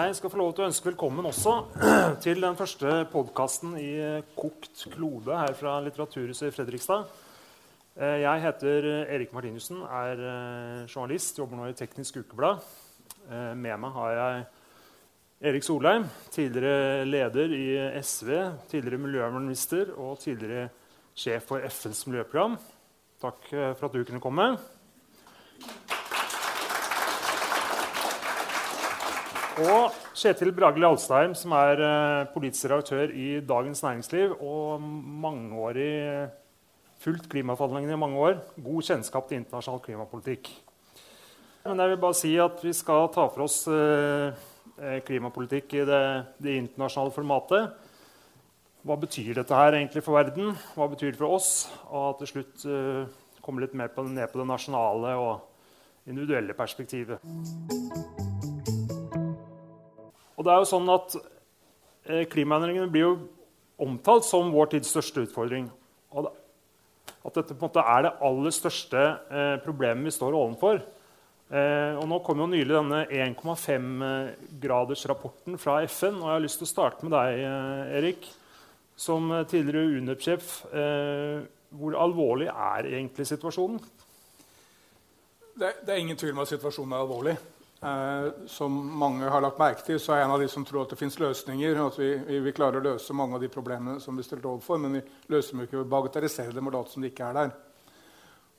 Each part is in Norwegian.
Jeg skal få lov til å ønske velkommen også til den første podkasten i Kokt klode her fra Litteraturhuset i Fredrikstad. Eh, jeg heter Erik Martinussen, er eh, journalist, jobber nå i Teknisk Ukeblad. Eh, med meg har jeg Erik Solheim, tidligere leder i SV, tidligere miljøvernminister og tidligere sjef for FNs miljøprogram. Takk for at du kunne komme. Og Kjetil Bragli Alstheim, som er uh, politisk redaktør i Dagens Næringsliv og mangeårig fulgt klimaforhandlingene i mange år. God kjennskap til internasjonal klimapolitikk. Men jeg vil bare si at vi skal ta for oss uh, klimapolitikk i det, det, internasjonale formatet. Hva betyr dette her egentlig for verden? Hva betyr det for oss? Og til slutt komme litt mer på, ned på det nasjonale og individuelle perspektivet. Og det er jo sånn at eh, Klimaendringene blir jo omtalt som vår tids største utfordring. Og at dette på en måte er det aller største eh, problemet vi står overfor. Eh, og nå kom jo nylig denne 1,5-gradersrapporten eh, fra FN. Og jeg har lyst til å starte med deg, Erik. Som tidligere UNEP-sjef. Hvor alvorlig er egentlig situasjonen? Det, det, er ingen tvil om at situasjonen er alvorlig. Eh, som mange har lagt merke til, så er jeg en av de som tror at det fins løsninger. og at vi, vi, vi, klarer å løse mange av de problemene som vi stilt overfor, men vi løser dem ikke ved å bagatellisere dem og late som de ikke er der.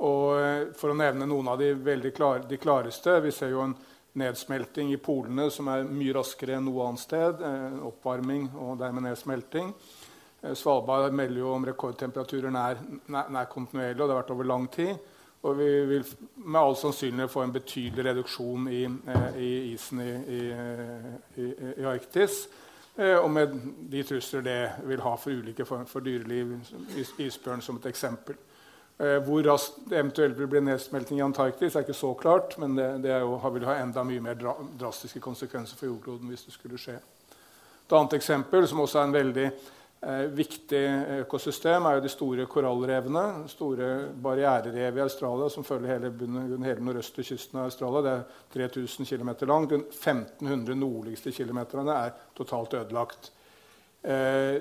Og eh, For å nevne noen av de veldig klare, de klareste Vi ser jo en nedsmelting i polene som er mye raskere enn noe annet sted. Eh, oppvarming og dermed nedsmelting. Eh, Svalbard melder jo om rekordtemperaturer nær, nær, nær kontinuerlig, og det har vært over lang tid. Og vi vil med all sannsynlighet få en betydelig reduksjon i, eh, i isen i, i, i, Arktis. Eh, og med de trusler det vil ha for ulike former for dyreliv, isbjørn som et eksempel. Eh, hvor raskt det eventuelt vil bli nedsmelting i Antarktis, er ikke så klart, men det, det jo, vil ha enda mye mer dra drastiske konsekvenser for jordkloden hvis det skulle skje. Et annet eksempel, som også er en veldig Eh, viktig økosystem er jo de store korallrevene. Store barriererev i Australia som følger hele, bunnen, hele nordøstre kysten av Australia. Det er 3000 km langt. De 1500 nordligste kilometerne er totalt ødelagt. Eh,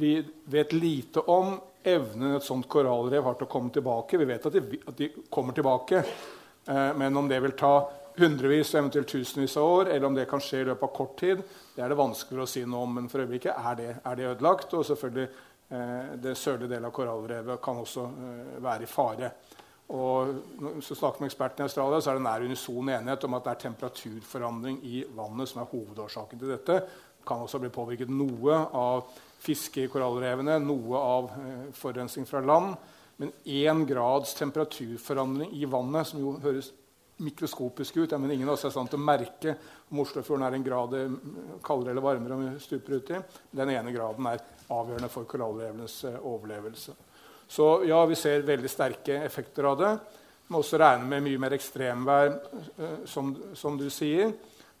vi vet lite om evnen et sånt korallrev har til å komme tilbake. Vi vet at de, at de kommer tilbake, eh, men om det vil ta hundrevis, eventuelt tusenvis av år, eller om det kan skje i løpet av kort tid, det er det vanskeligere å si noe om. Men for øyeblikket er det, er det ødelagt. Og selvfølgelig eh, det sørlige delen av korallrevet kan også eh, være i fare. Og hvis vi snakker med ekspertene i Australia, så er det nær unison enighet om at det er temperaturforandring i vannet som er hovedårsaken til dette. Det kan også bli påvirket noe av fiske i korallrevene, noe av eh, forurensning fra land. Men én grads temperaturforandring i vannet, som jo høres mikroskopisk ut. men ingen av oss er stand til å merke om Oslofjorden er en grad kaldere eller varmere. om vi stuper uti. Den ene graden er avgjørende for korallrevenes eh, overlevelse. Så ja, vi ser veldig sterke effekter av det. Vi må også regne med mye mer ekstremvær, eh, som, som du sier,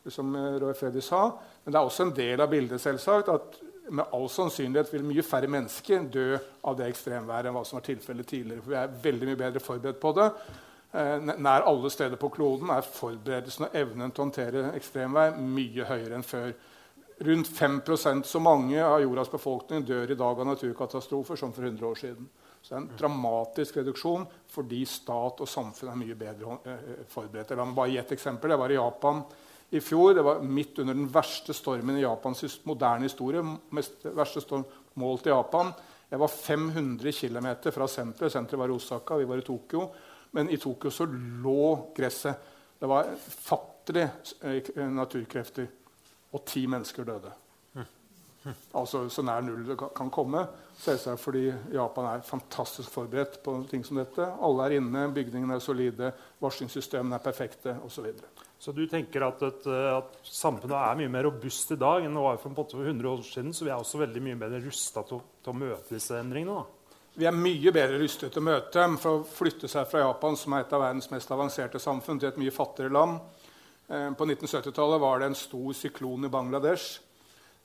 som eh, Roy Freddy sa. Men det er også en del av bildet selvsagt, at med all sannsynlighet vil mye færre mennesker dø av det ekstremværet enn hva som var tilfellet tidligere. For vi er veldig mye bedre forberedt på det. Eh, nær alle steder på kloden er forberedelsen og evnen til å håndtere ekstremvær mye høyere enn før. Rundt 5% så mange av jordas befolkning dør i dag av naturkatastrofer som for 100 år siden. Så det er en dramatisk reduksjon fordi stat og samfunn er mye bedre eh, forberedt. La meg bare gi et eksempel. Jeg var i Japan i fjor. Det var midt under den verste stormen i Japans moderne historie. Mest verste storm målt i Japan. Jeg var 500 km fra senteret. Senteret var i Osaka, vi var i Tokyo. Men i Tokyo så lå gresset. Det var fattige eh, naturkrefter. Og ti mennesker døde. Altså så nær null det kan komme. Selvsagt fordi Japan er fantastisk forberedt på ting som dette. Alle er inne, bygningene er solide, varslingssystemene er perfekte osv. Så, så du tenker at, et, at, samfunnet er mye mer robust i dag enn det var for 100 år siden? Så vi er også veldig mye bedre rusta til, til, å møte disse endringene? da? Vi er mye bedre rustet til å møte dem for å flytte seg fra Japan, som er et av verdens mest avanserte samfunn, til et mye fattigere land. Eh, på 1970-tallet var det en stor syklon i Bangladesh.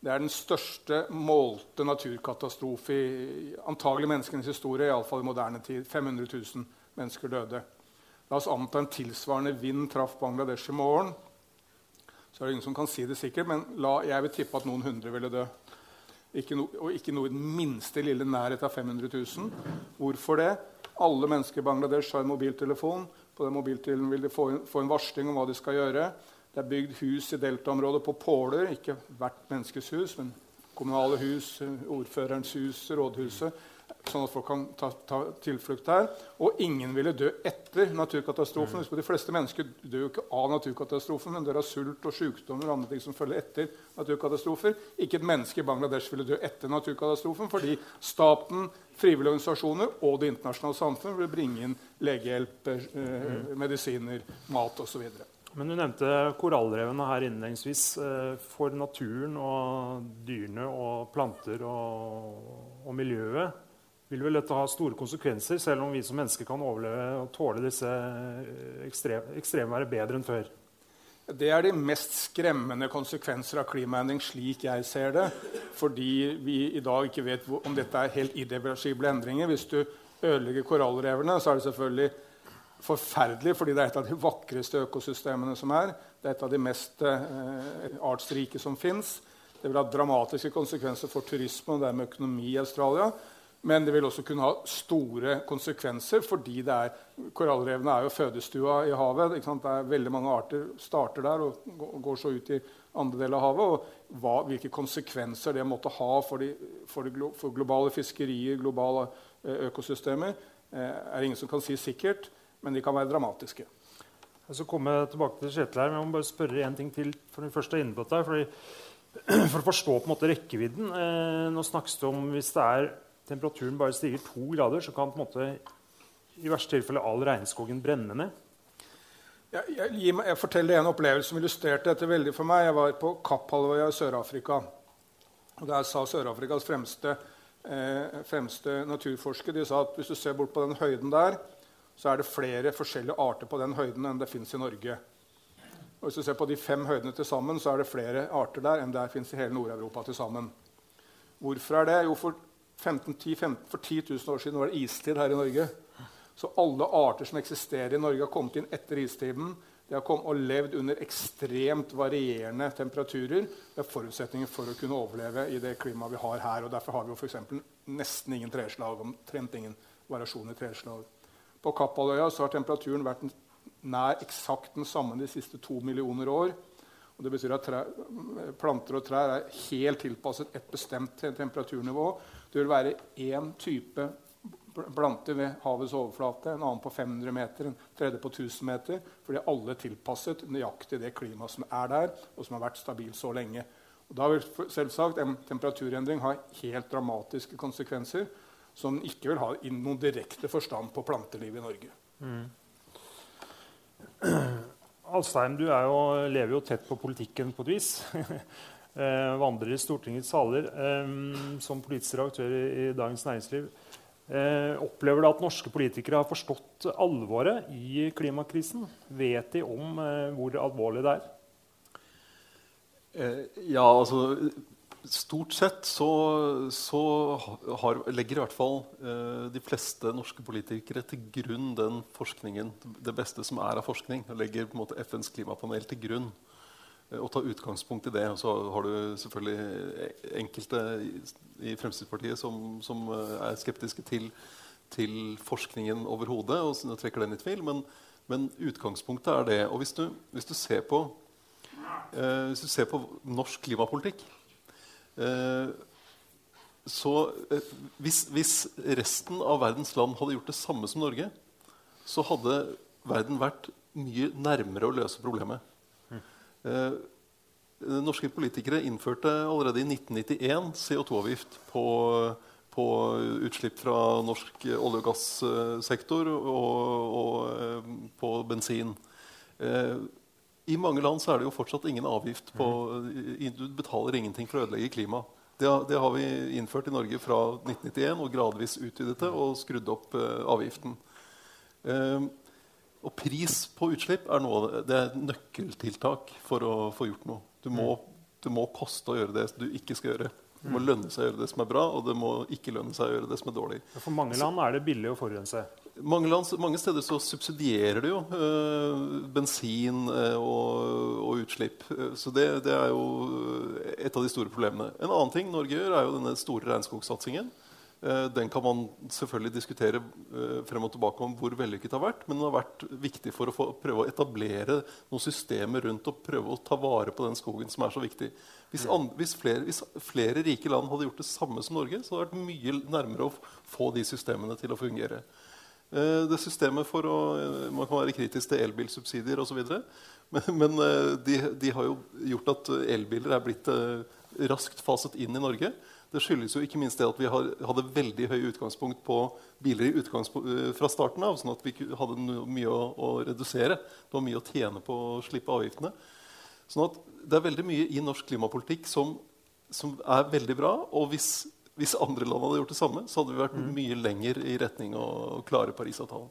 Det er den største målte naturkatastrofe i antagelig menneskenes historie, iallfall i moderne tid. 500 000 mennesker døde. La oss anta en tilsvarende vind traff Bangladesh i morgen. Så er det ingen som kan si det sikkert, men la, jeg vil tippe at noen hundre ville dø. Ikke no, og ikke noe i den minste lille nærhet av 500 000. Hvorfor det? Alle mennesker i Bangladesh har en mobiltelefon. På den mobiltelefonen vil de få, få en varsling om hva de skal gjøre. Det er bygd hus i deltaområdet på påler. Ikke hvert menneskes hus, men kommunale hus, ordførerens hus, rådhuset sånn at folk kan ta, ta tilflukt der. Og ingen ville dø etter naturkatastrofen. Mm. De fleste mennesker dør jo ikke av naturkatastrofen, men dør av sult og sykdommer og andre ting som følger etter naturkatastrofer. Ikke et menneske i Bangladesh ville dø etter naturkatastrofen fordi staten, frivillige organisasjoner og det internasjonale samfunn vil bringe inn legehjelp, eh, mm. medisiner, mat osv. Men Du nevnte korallrevene her innledningsvis. Eh, for naturen og dyrene og planter og, og miljøet vil vel dette ha store konsekvenser, selv om vi som mennesker kan overleve og tåle disse ekstrem, ekstremværet bedre enn før. Det er de mest skremmende konsekvenser av klimaendring, slik jeg ser det. Fordi vi i dag ikke vet om dette er helt irreversible endringer. Hvis du ødelegger korallrevene, så er det selvfølgelig forferdelig, fordi det er et av de vakreste økosystemene som er. Det er et av de mest eh, artsrike som fins. Det vil ha dramatiske konsekvenser for turisme og dermed økonomi i Australia. Men det vil også kunne ha store konsekvenser fordi det er, korallrevene er jo fødestua i havet. Det er Veldig mange arter starter der og går så ut i andre deler av havet. Og hva, hvilke konsekvenser det måtte ha for, de, for, de, for globale fiskerier, globale eh, økosystemer, er er ingen som kan si sikkert, men de kan være dramatiske. Jeg skal komme tilbake til Kjetil her, men jeg må bare spørre en ting til. for den første inne på dette, fordi, For å forstå på en måte rekkevidden eh, Nå snakkes det om hvis det er temperaturen bare stiger to grader, så kan på en måte, i verste tilfelle all regnskogen brenne ned. Jeg, jeg, jeg, forteller en opplevelse som illustrerte dette veldig for meg. Jeg var på Kapphalvøya i Sør-Afrika. Og Der sa Sør-Afrikas fremste, eh, fremste naturforsker de sa at hvis du ser bort på den høyden der, så er det flere forskjellige arter på den høyden enn det fins i Norge. Og hvis du ser på de fem høydene til sammen, så er det flere arter der enn det fins i hele Nord-Europa til sammen. Hvorfor er det? Jo, for 15, 10, 15, for 10 000 år siden var det istid her i Norge. Så alle arter som eksisterer i Norge, har kommet inn etter istiden. De har kommet og levd under ekstremt varierende temperaturer. Det er forutsetninger for å kunne overleve i det klimaet vi har her. og Derfor har vi jo for nesten ingen treslag, omtrent ingen variasjon i treslag. På Kappaløya har temperaturen vært nær eksakt den samme de siste to millioner år. Og det betyr at trær, planter og trær er helt tilpasset et bestemt temperaturnivå. Det vil være én type planter ved havets overflate, en annen på 500 meter, en tredje på 1000 meter. Fordi alle er tilpasset nøyaktig det klimaet som er der, og som har vært stabilt så lenge. Og da vil selvsagt en temperaturendring ha helt dramatiske konsekvenser som ikke vil ha noen direkte forstand på plantelivet i Norge. Mm. Alstein, du jo, lever jo tett på politikken på et vis. eh, vandrer i Stortingets saler eh, som politisk aktør i, Dagens Næringsliv. Eh, opplever du at norske politikere har forstått alvoret i klimakrisen? Vet de om hvor alvorlig det er? Ja, altså Stort sett så, så har, legger i hvert fall eh, de fleste norske politikere til grunn den forskningen, det beste som er av forskning. legger på en måte FNs klimapanel til grunn og ta utgangspunkt i det. Og så har du selvfølgelig enkelte i, Fremskrittspartiet som, som, eh, er skeptiske til, til forskningen overhodet og trekker den i tvil. Men, men, utgangspunktet er det. Og hvis du, hvis du ser på eh, hvis du ser på norsk klimapolitikk Eh, så eh, hvis, hvis, resten av verdens land hadde gjort det samme som Norge, så hadde verden vært mye nærmere å løse problemet. Mm. norske politikere innførte allerede i 1991 CO2-avgift på, på, utslipp fra norsk olje- og gassektor og, og, på bensin. I mange land så er det jo fortsatt ingen avgift på Du betaler ingenting for å ødelegge klimaet. Det, det, har vi innført i Norge fra 1991 og gradvis utvidet det og skrudd opp avgiften. Uh, og pris på utslipp er, noe, det er nøkkeltiltak for å få gjort noe. Du må, det må koste å gjøre det du ikke skal gjøre. Det må lønne seg å gjøre det som er bra, og det må ikke lønne seg å gjøre det som er dårlig. For mange land er det billig å forurense? mange, land, mange, steder så subsidierer det jo øh, bensin øh, og, og, utslipp. Så det, det, er jo et av de store problemene. En annen ting Norge gjør, er jo denne store regnskogsatsingen. Øh, den kan man selvfølgelig diskutere frem og tilbake om hvor vellykket har vært. Men den har vært viktig for å få, prøve å etablere noen systemer rundt og prøve å ta vare på den skogen som er så viktig. Hvis, an, hvis, flere, hvis flere rike land hadde gjort det samme som Norge, så hadde det vært mye nærmere å få de systemene til å fungere. Eh, det systemet for å, eh, Man kan være kritisk til elbilsubsidier osv. Men, men eh, de, de, har jo gjort at elbiler er blitt raskt faset inn i Norge. Det skyldes jo ikke minst det at vi hadde veldig høy utgangspunkt på biler fra starten av. sånn at vi hadde mye å, å, redusere. Det var mye å tjene på å slippe avgiftene. Sånn at det er veldig mye i norsk klimapolitikk som, som er veldig bra. Og hvis hvis andre land hadde gjort det samme, så hadde vi vært mm. mye lenger i retning å klare Parisavtalen.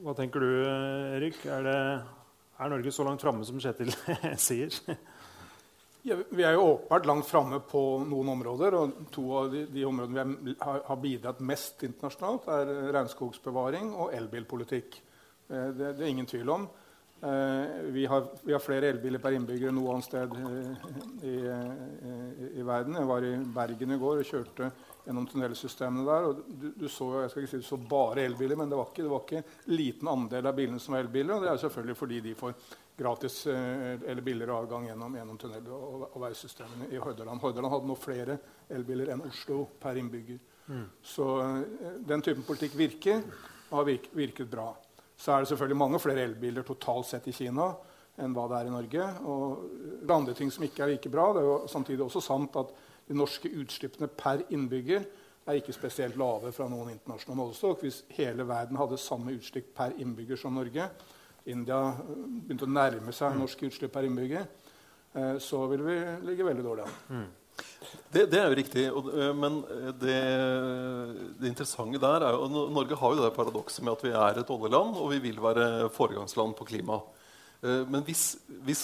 Hva tenker du, Erik? Er, det, er Norge så langt framme som Kjetil sier? Vi er jo åpenbart langt framme på noen områder. og To av de, de områdene vi har, bidratt mest internasjonalt, er regnskogsbevaring og elbilpolitikk. Eh, det, det er ingen tvil om. Eh, vi har, vi har, flere elbiler per innbygger enn noe annet sted eh, i, eh, i, verden. Jeg var i Bergen i går og kjørte gjennom tunnelsystemene der. og du, du så jeg skal ikke si du så bare elbiler, men det var, ikke, det var ikke liten andel av bilene som var elbiler. Og det er selvfølgelig fordi de får gratis eller billigere avgang gjennom, gjennom tunnel- og, og veisystemene i Hordaland. Hordaland hadde nå flere elbiler enn Oslo per innbygger. Mm. Så den typen politikk virker og har virket bra så er det selvfølgelig mange flere elbiler totalt sett i Kina enn hva det er i Norge. Og det andre ting som ikke er like bra, det er jo samtidig også sant at de norske utslippene per innbygger er ikke spesielt lave fra noen internasjonal målestokk. Hvis hele verden hadde samme utslipp per innbygger som Norge India begynte å nærme seg norske utslipp per innbygger, eh, så ville vi ligge veldig dårlig an. Mm. Det, det, er jo riktig. Og, men det, det, interessante der er jo Norge har jo det paradokset med at vi er et oljeland, og vi vil være foregangsland på klima. Men hvis, hvis,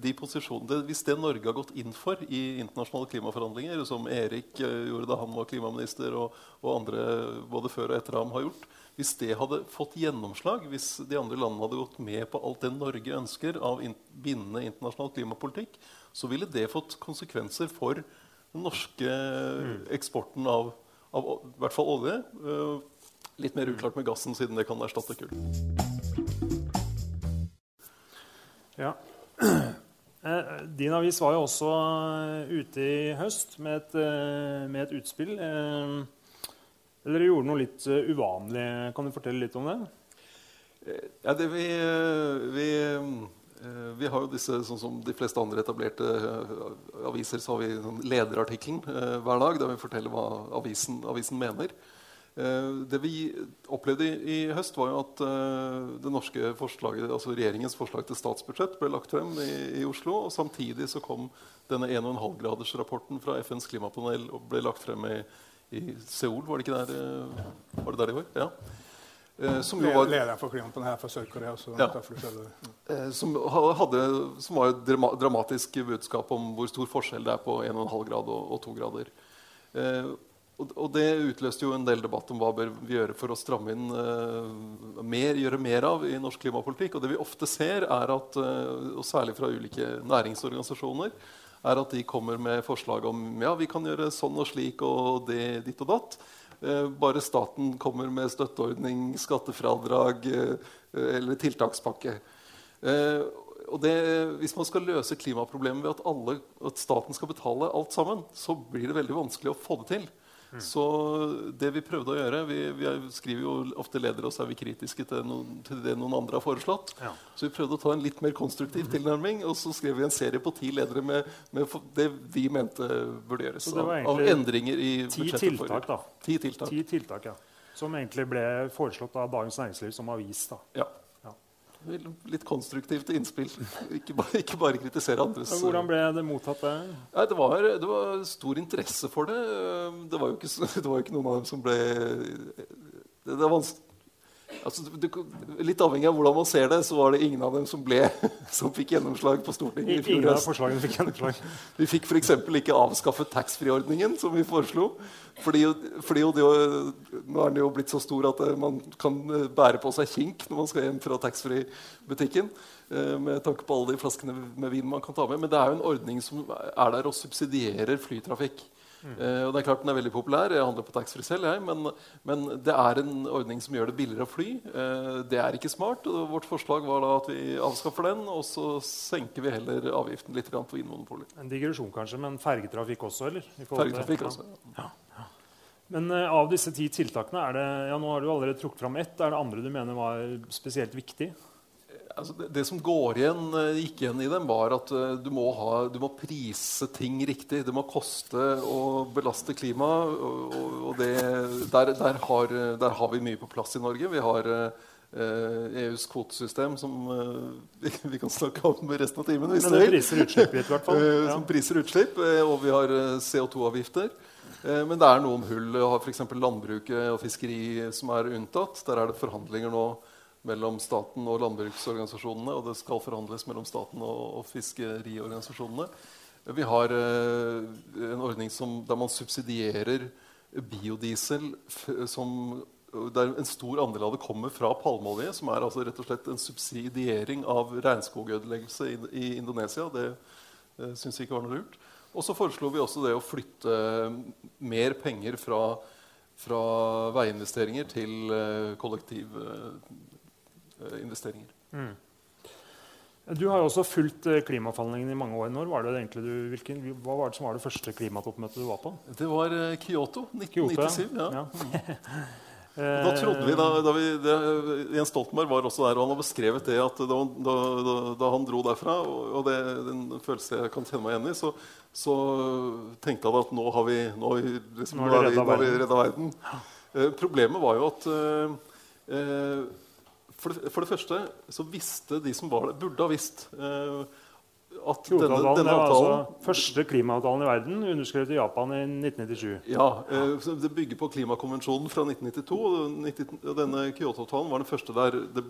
de hvis det Norge har gått inn for i internasjonale klimaforhandlinger, som Erik gjorde da han var klimaminister, og, og andre både før og etter ham har gjort Hvis det hadde fått gjennomslag, hvis de andre landene hadde gått med på alt det Norge ønsker av bindende internasjonal klimapolitikk, så ville det fått konsekvenser for den norske eksporten av, av i hvert fall olje. Litt mer uklart med gassen, siden det kan erstatte kull. Ja. Eh, din avis var jo også eh, ute i høst med et, med et utspill. Dere gjorde noe litt uvanlig. Kan du fortelle litt om det? Ja, det vi, vi Eh, vi har jo disse, sånn som de fleste andre etablerte eh, aviser, så har vi sånn lederartikkelen eh, hver dag der vi forteller hva avisen, avisen mener. Det vi opplevde i, høst, var jo at det norske forslaget, altså regjeringens forslag til statsbudsjett ble lagt frem i, i Oslo. og Samtidig så kom denne 1,5-gradersrapporten fra FNs klimapanel og ble lagt frem i, i Seoul. Var det ikke der, var det der i år? Ja. Eh, som jo var, Leder for klimapanelen her fra Sør-Korea. Ja. Eh, som, hadde, som var et dramatisk budskap om hvor stor forskjell det er på 1,5 grad og, og 2 grader. Og, det utløste jo en del debatt om hva bør vi gjøre for å stramme inn uh, mer, gjøre mer av i norsk klimapolitikk. Og det vi ofte ser, er at, uh, og særlig fra ulike næringsorganisasjoner, er at de kommer med forslag om ja, vi kan gjøre sånn og slik og det, ditt og datt. Eh, bare staten kommer med støtteordning, skattefradrag eller tiltakspakke. Det, hvis man skal løse klimaproblemet ved at, alle, at, staten skal betale alt sammen, så blir det veldig vanskelig å få det til. Mm. Så det vi prøvde å gjøre Vi, vi skriver jo ofte ledere, og så er vi kritiske til, noen, til det noen andre har foreslått. Ja. Så vi prøvde å ta en litt mer konstruktiv tilnærming, og så skrev vi en serie på ti ledere med, med det vi mente burde gjøres. Av, av, endringer i ti tiltak, da. Ti tiltak. Ti tiltak, ja. Som egentlig ble foreslått av Dagens Næringsliv som avis. da. Ja litt konstruktivt innspill. Ikke bare, ikke bare kritisere andres Hvordan ble det mottatt? Det? Nei, det, var, det var stor interesse for det. Det var jo ikke, det var ikke noen av dem som ble Det, det Altså, det, litt avhengig av hvordan man ser det, så var det ingen av dem som, ble, som fikk gjennomslag på Stortinget. i fjor høst. fikk gjennomslag. Vi fikk f.eks. ikke avskaffet taxfree-ordningen, som vi foreslo. Fordi, fordi jo- nå er den jo blitt så stor at eh, man kan eh, bære på seg kink når man skal hjem fra taxfree-butikken. eh, Med tanke på alle de flaskene med vin man kan ta med. Men det er jo en ordning som er der og subsidierer flytrafikk. Eh, og det er klart Den er veldig populær. Jeg handler på taxfree selv. Jeg, men, men det er en ordning som gjør det billigere å fly. Eh, det er ikke smart. og Vårt forslag var da at vi avskaffer den, og så senker vi heller avgiften litt på Vinmonopolet. En digresjon kanskje, men fergetrafikk også, eller? Fergetrafikk også, ja. Ja. Men uh, av disse ti tiltakene, er det, ja, nå har du allerede trukket fram ett. Er det andre du mener var spesielt viktig? Altså det, det som går igjen, eh, gikk igjen i dem, var at eh, du må, ha, du må prise ting riktig. Det må koste å belaste klimaet. Og, og, og det, der, der, har, der har vi mye på plass i Norge. Vi har eh, EUs kvotesystem, som eh, vi, vi kan snakke om resten av timen. hvis Men det priser utslipp i hvert fall. Eh, Ja. Som priser utslipp. Og vi har eh, CO2-avgifter. Eh, Men det er noen hull. Vi har f.eks. landbruket og fiskeri som er unntatt. Der er det forhandlinger nå mellom staten og landbruksorganisasjonene. Og det skal forhandles mellom staten og, og fiskeriorganisasjonene. Vi har eh, en ordning som, der man subsidierer biodiesel som der en stor andel av det kommer fra palmeolje, som er altså rett og slett en subsidiering av regnskogødeleggelse i, i Indonesia. Det eh, syns vi ikke var noe lurt. Og så foreslo vi også det å flytte mer penger fra, fra veiinvesteringer til uh, Mm. Du har også fulgt klimaforhandlingene i mange år. Når var det egentlig du, hvilken, hva var det som var det første klimatoppmøtet du var på? Det var Kyoto Kyoto, Kyoto, 1997. ja. ja. Da trodde vi, da, da vi det, Jens Stoltenberg var også der, og han har beskrevet det at da, da, han dro derfra, og, det den følelse jeg kan kjenne meg igjen i, så, så tenkte han at nå har vi, nå har vi, liksom, Nå har vi, redda verden. Eh, problemet var jo at eh, eh, for, det, for det første så visste de som var der, burde ha visst eh, at denne, denne avtalen altså første klimaavtalen i verden, underskrevet i Japan i 1997. Ja, eh, så Det bygger på klimakonvensjonen fra 1992. og 90 Denne Kyoto-avtalen var den første der det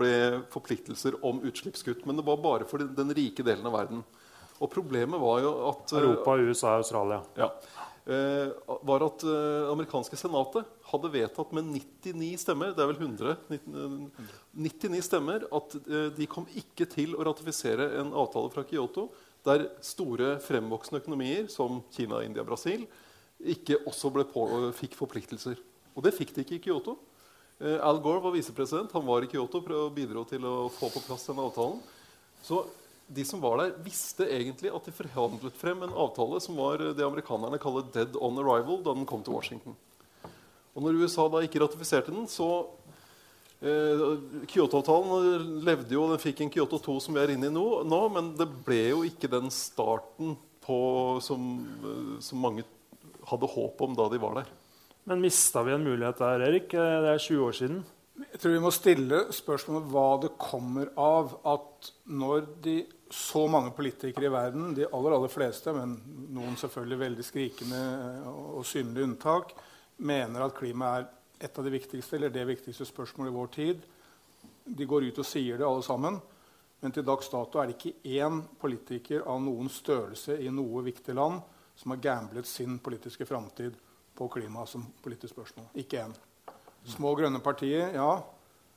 ble forpliktelser om utslippskutt. Men det var bare for den, den rike delen av verden. Og problemet var jo at eh, Europa, USA og Australia. ja, var at eh, amerikanske senatet hadde vedtatt med 99 stemmer det er vel 100, 19, eh, 99 stemmer at eh, de kom ikke til å ratifisere en avtale fra Kyoto der store fremvoksende økonomier som Kina, India, Brasil ikke også på, fikk forpliktelser. Og det fikk de ikke i Kyoto. Eh, Al Gore var visepresident. Han var i Kyoto og bidro til å få på plass denne avtalen. Så de som var der, visste egentlig at de forhandlet frem en avtale som var det amerikanerne kaller 'dead on arrival' da den kom til Washington. Og når USA da ikke ratifiserte den, så eh, Kyoto-avtalen levde jo, den fikk en Kyoto 2 som vi er inne i nå, nå men det ble jo ikke den starten på, som, eh, som mange hadde håp om da de var der. Men mista vi en mulighet der, Erik? Eh, Det er 20 år siden. Jeg tror vi må stille spørsmålet hva det kommer av at når de så mange politikere i verden, de aller, aller fleste, men noen selvfølgelig veldig skrikende og synlige unntak, mener at klima er et av de viktigste, eller det viktigste spørsmålet i vår tid. De går ut og sier det, alle sammen. Men til dags dato er det ikke én politiker av noen størrelse i noe viktig land som har gamblet sin politiske framtid på klima som politisk spørsmål. Ikke én. Små grønne partier, ja.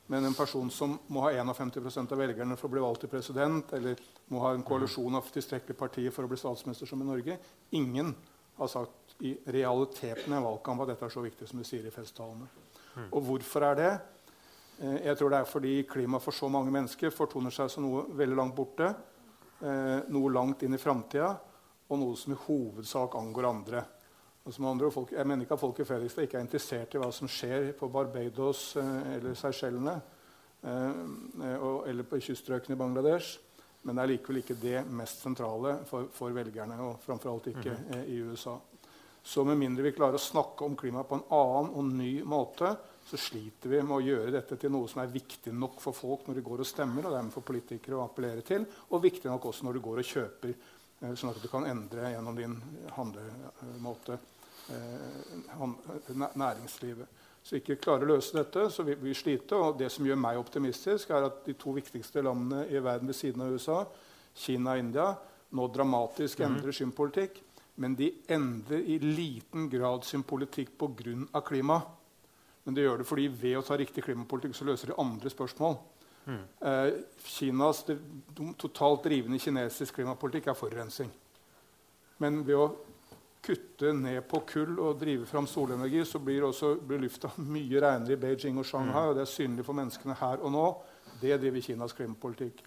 Men en person som må ha 51% av velgerne for å bli valgt til president, eller må ha en koalisjon av tilstrekkelige partier for å bli statsminister som i Norge Ingen har sagt i realiteten i en valgkamp at dette er så viktig som de sier i festtalene. Og hvorfor er det? Eh, Jeg tror det er fordi klima for så mange mennesker fortoner seg som noe veldig langt borte, eh, noe langt inn i framtida, og noe som i hovedsak angår andre. Altså som andre folk, jeg mener ikke at folk i Fredrikstad ikke er interessert i hva som skjer på Barbados eh, eller Seychellene eh, eller på kyststrøkene i Bangladesh, men det er likevel ikke det mest sentrale for, for velgerne, og framfor alt ikke eh, i USA. Så med mindre vi klarer å snakke om klima på en annen og ny måte, så sliter vi med å gjøre dette til noe som er viktig nok for folk når de går og stemmer, og dermed for politikere å appellere til, og viktig nok også når du går og kjøper, eh, sånn at du kan endre gjennom din handlemåte. Eh, næringslivet. Så ikke klarer å løse dette, så vil vi slite. Og det som gjør meg optimistisk, er at de to viktigste landene i verden ved siden av USA, Kina og India, nå dramatisk mhm. endrer sin politikk. Men de endrer i liten grad sin politikk pga. klima. Men de gjør det fordi ved å ta riktig klimapolitikk så løser de andre spørsmål. Mm. Eh, Kinas det, totalt drivende kinesisk klimapolitikk er forurensning. Men ved å kutte ned på kull og drive fram solenergi, så blir, også, blir lufta mye renere i Beijing og Shanghai. Mm. og Det er synlig for menneskene her og nå. Det driver Kinas klimapolitikk.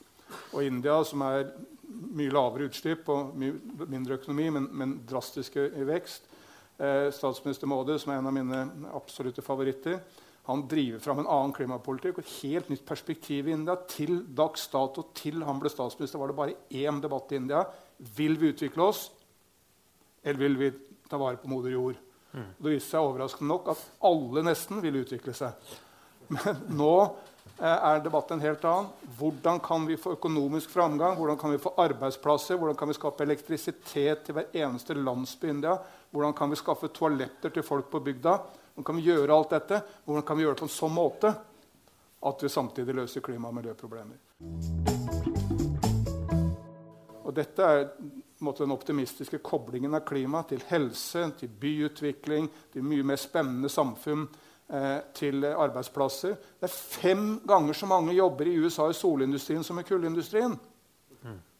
Og India, som er mye lavere utslipp og mindre økonomi, men, men drastiske i vekst, Eh, statsminister Modi, som er en av mine absolutte favoritter, han driver fram en annen klimapolitikk og et helt nytt perspektiv i India. Til dags dato, til han ble statsminister, var det bare én debatt i India. Vil vi utvikle oss, eller vil vi ta vare på moder jord? Mm. Det viste seg overraskende nok at alle nesten vil utvikle seg. Men nå Eh, er debatten en helt annen. Hvordan kan vi få økonomisk framgang? Hvordan kan vi få arbeidsplasser? Hvordan kan vi skape elektrisitet til hver eneste landsby i India? Hvordan kan vi skaffe toaletter til folk på bygda? Hvordan kan vi gjøre alt dette? Hvordan kan vi gjøre det på en sånn måte at vi samtidig løser klima- og miljøproblemer? Og dette er den optimistiske koblingen av klima til helse, til byutvikling, til mye mer spennende samfunn Eh, til arbeidsplasser. Det er fem ganger så mange jobber i USA i solindustrien som i kullindustrien.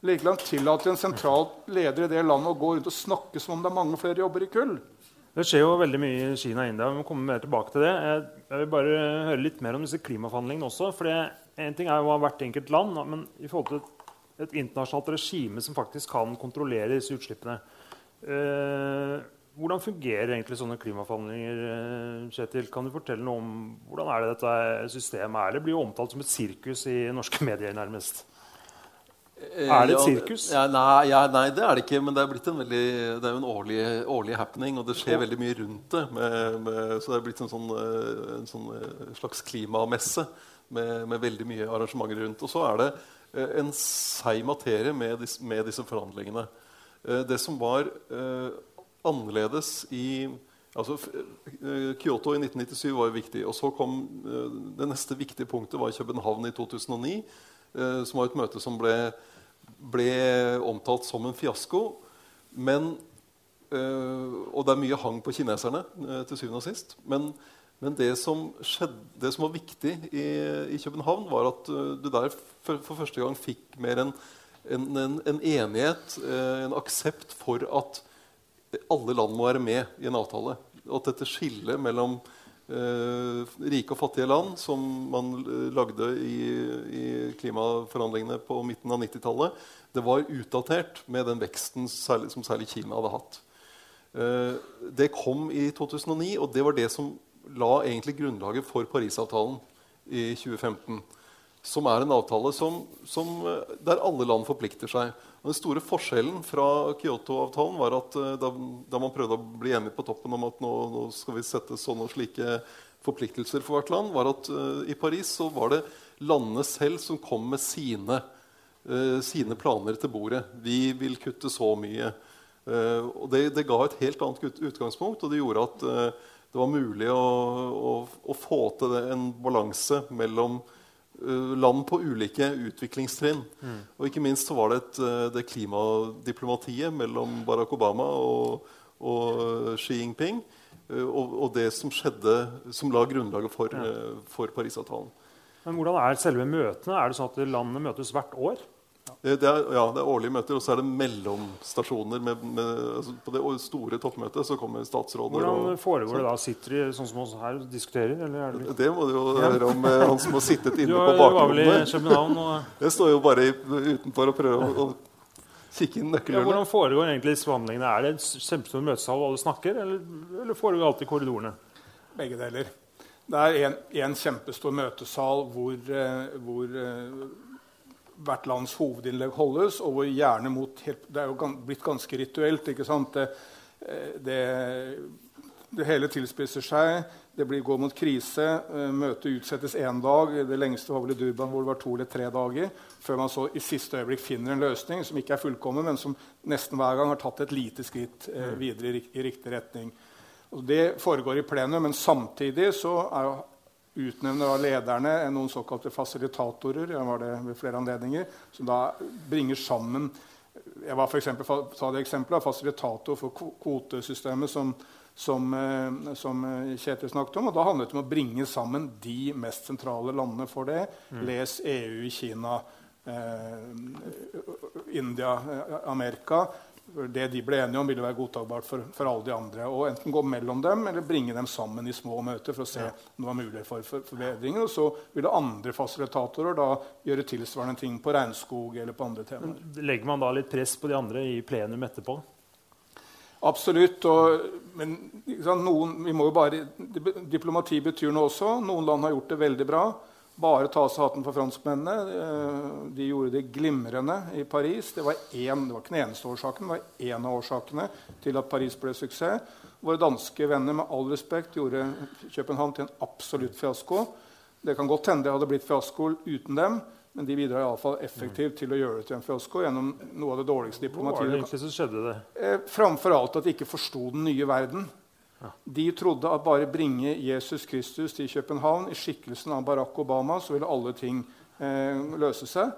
Likeland tillater en sentral leder i det landet å gå rundt og snakke som om det er mange flere jobber i kull. Det skjer jo veldig mye i Kina og India. Vi må komme mer tilbake til det. Jeg vil bare høre litt mer om disse klimaforhandlingene også. for En ting er jo hvert enkelt land, men i forhold til et, internasjonalt regime som faktisk kan kontrollere disse utslippene. Eh, hvordan fungerer egentlig sånne klimaforhandlinger? Eh, Kjetil? Kan du fortelle noe om hvordan er det dette systemet er? Det blir jo omtalt som et sirkus i norske medier, nærmest. Eh, er det et sirkus? Ja, nei, ja, nei, det er det ikke. Men det er blitt en, veldig, det er en årlig, årlig, happening, og det skjer veldig mye rundt det. Med, med, så det er blitt en, sånn, eh, en sånn slags klimamesse med, med, veldig mye arrangementer rundt. Og så er det en seig materie med, disse, med disse forhandlingene. Det som var annerledes i altså, eh, Kyoto i 1997 var jo viktig. og så kom Det neste viktige punktet var København i 2009, uh, eh, som var et møte som ble, ble omtalt som en fiasko. Men, og det er mye hang på kineserne til syvende og sist. Men, men det, som skjedde, det, som var viktig i, i København, var at du der for, for, første gang fikk mer en, en, en, en enighet, en aksept for at alle land må være med i en avtale. At dette skillet mellom Uh, rike og fattige land, som man eh, lagde i, i klimaforhandlingene på midten av 90-tallet, det var utdatert med den veksten særlig, som særlig Kina hadde hatt. Uh, det kom i 2009, og det var det som la egentlig grunnlaget for Parisavtalen i 2015 som er en avtale som, som, eh, der alle land forplikter seg. Og den store forskjellen fra Kyoto-avtalen var at eh, da, da, man prøvde å bli enige på toppen om at nå, nå skal vi sette sånne og slike forpliktelser for hvert land, var at uh, i Paris så var det landene selv som kom med sine, uh, sine planer til bordet. Vi vil kutte så mye. Uh, og det, det, ga et helt annet utgangspunkt, og det gjorde at det var mulig å, å, å få til en balanse mellom Eh, land på ulike utviklingstrinn. Mm. Og ikke minst så var det et, eh, det klimadiplomatiet mellom Barack Obama og, og Xi Jinping eh, og, og, det som skjedde, som la grunnlaget for, ja. for Parisavtalen. Men Hvordan er selve møtene? Er det sånn at landene møtes hvert år? Det er, ja, det er årlige møter, og så er det mellomstasjoner. Med, med, altså på det store toppmøtet så kommer statsråder. Hvordan foregår det da? Sitter de sånn som oss her og diskuterer? Det... det... må du jo høre om eh, han som har sittet inne på bakrommet. Og... Jeg står jo bare utenfor og prøver å, kikke inn nøkkelhullet. Ja, hvordan foregår egentlig disse forhandlingene? Er det en kjempestor møtesal hvor alle snakker, eller, eller foregår det alltid i korridorene? Begge deler. Det er en, en kjempestor møtesal hvor, eh, hvor eh, hvert lands hovedinnlegg holdes, og hvor gjerne mot Det er jo blitt ganske rituelt. ikke sant? Det, eh, det, det hele tilspisser seg. Det blir, går mot krise. Eh, møtet utsettes én dag. Det lengste var vel i Durban, hvor det var to eller tre dager. Før man så i siste øyeblikk finner en løsning som ikke er fullkommen, men som nesten hver gang har tatt et lite skritt eh, mm. videre i, i, riktig retning. Og det foregår i plenum, men samtidig så er utnevner av lederne noen såkalte fasilitatorer jeg var det ved flere anledninger, som da bringer sammen Jeg var for eksempel, ta det eksempelet, fasilitator for kvotesystemet som, som, eh, som, Kjetil snakket om. og Da handlet det om å bringe sammen de mest sentrale landene for det. Mm. Les EU, Kina, eh, India, eh, Amerika det de ble enige om, ville være godtakbart for, for, alle de andre. Og enten gå mellom dem eller bringe dem sammen i små møter for å se ja. om det var mulig for, for forbedringer. Og så ville andre fasilitatorer da gjøre tilsvarende ting på regnskog eller på andre temaer. Legger man da litt press på de andre i plenum etterpå? Absolutt. Og, men noen, vi må jo bare, diplomati betyr noe også. Noen land har gjort det veldig bra bare ta av seg hatten for franskmennene. Eh, de gjorde det glimrende i Paris. Det var, en, det var ikke den eneste årsaken, det var én av årsakene til at Paris ble suksess. Våre danske venner med all respekt gjorde København til en absolutt fiasko. Det kan godt hende det hadde blitt fiasko uten dem, men de bidrar iallfall effektivt til å gjøre det til en fiasko gjennom noe av det dårligste diplomatiet. Hva var det egentlig som skjedde det? Eh, framfor alt at de ikke forsto den nye verden. De trodde at bare bringe Jesus Kristus til København i skikkelsen av Barack Obama, så ville alle ting eh, løse seg.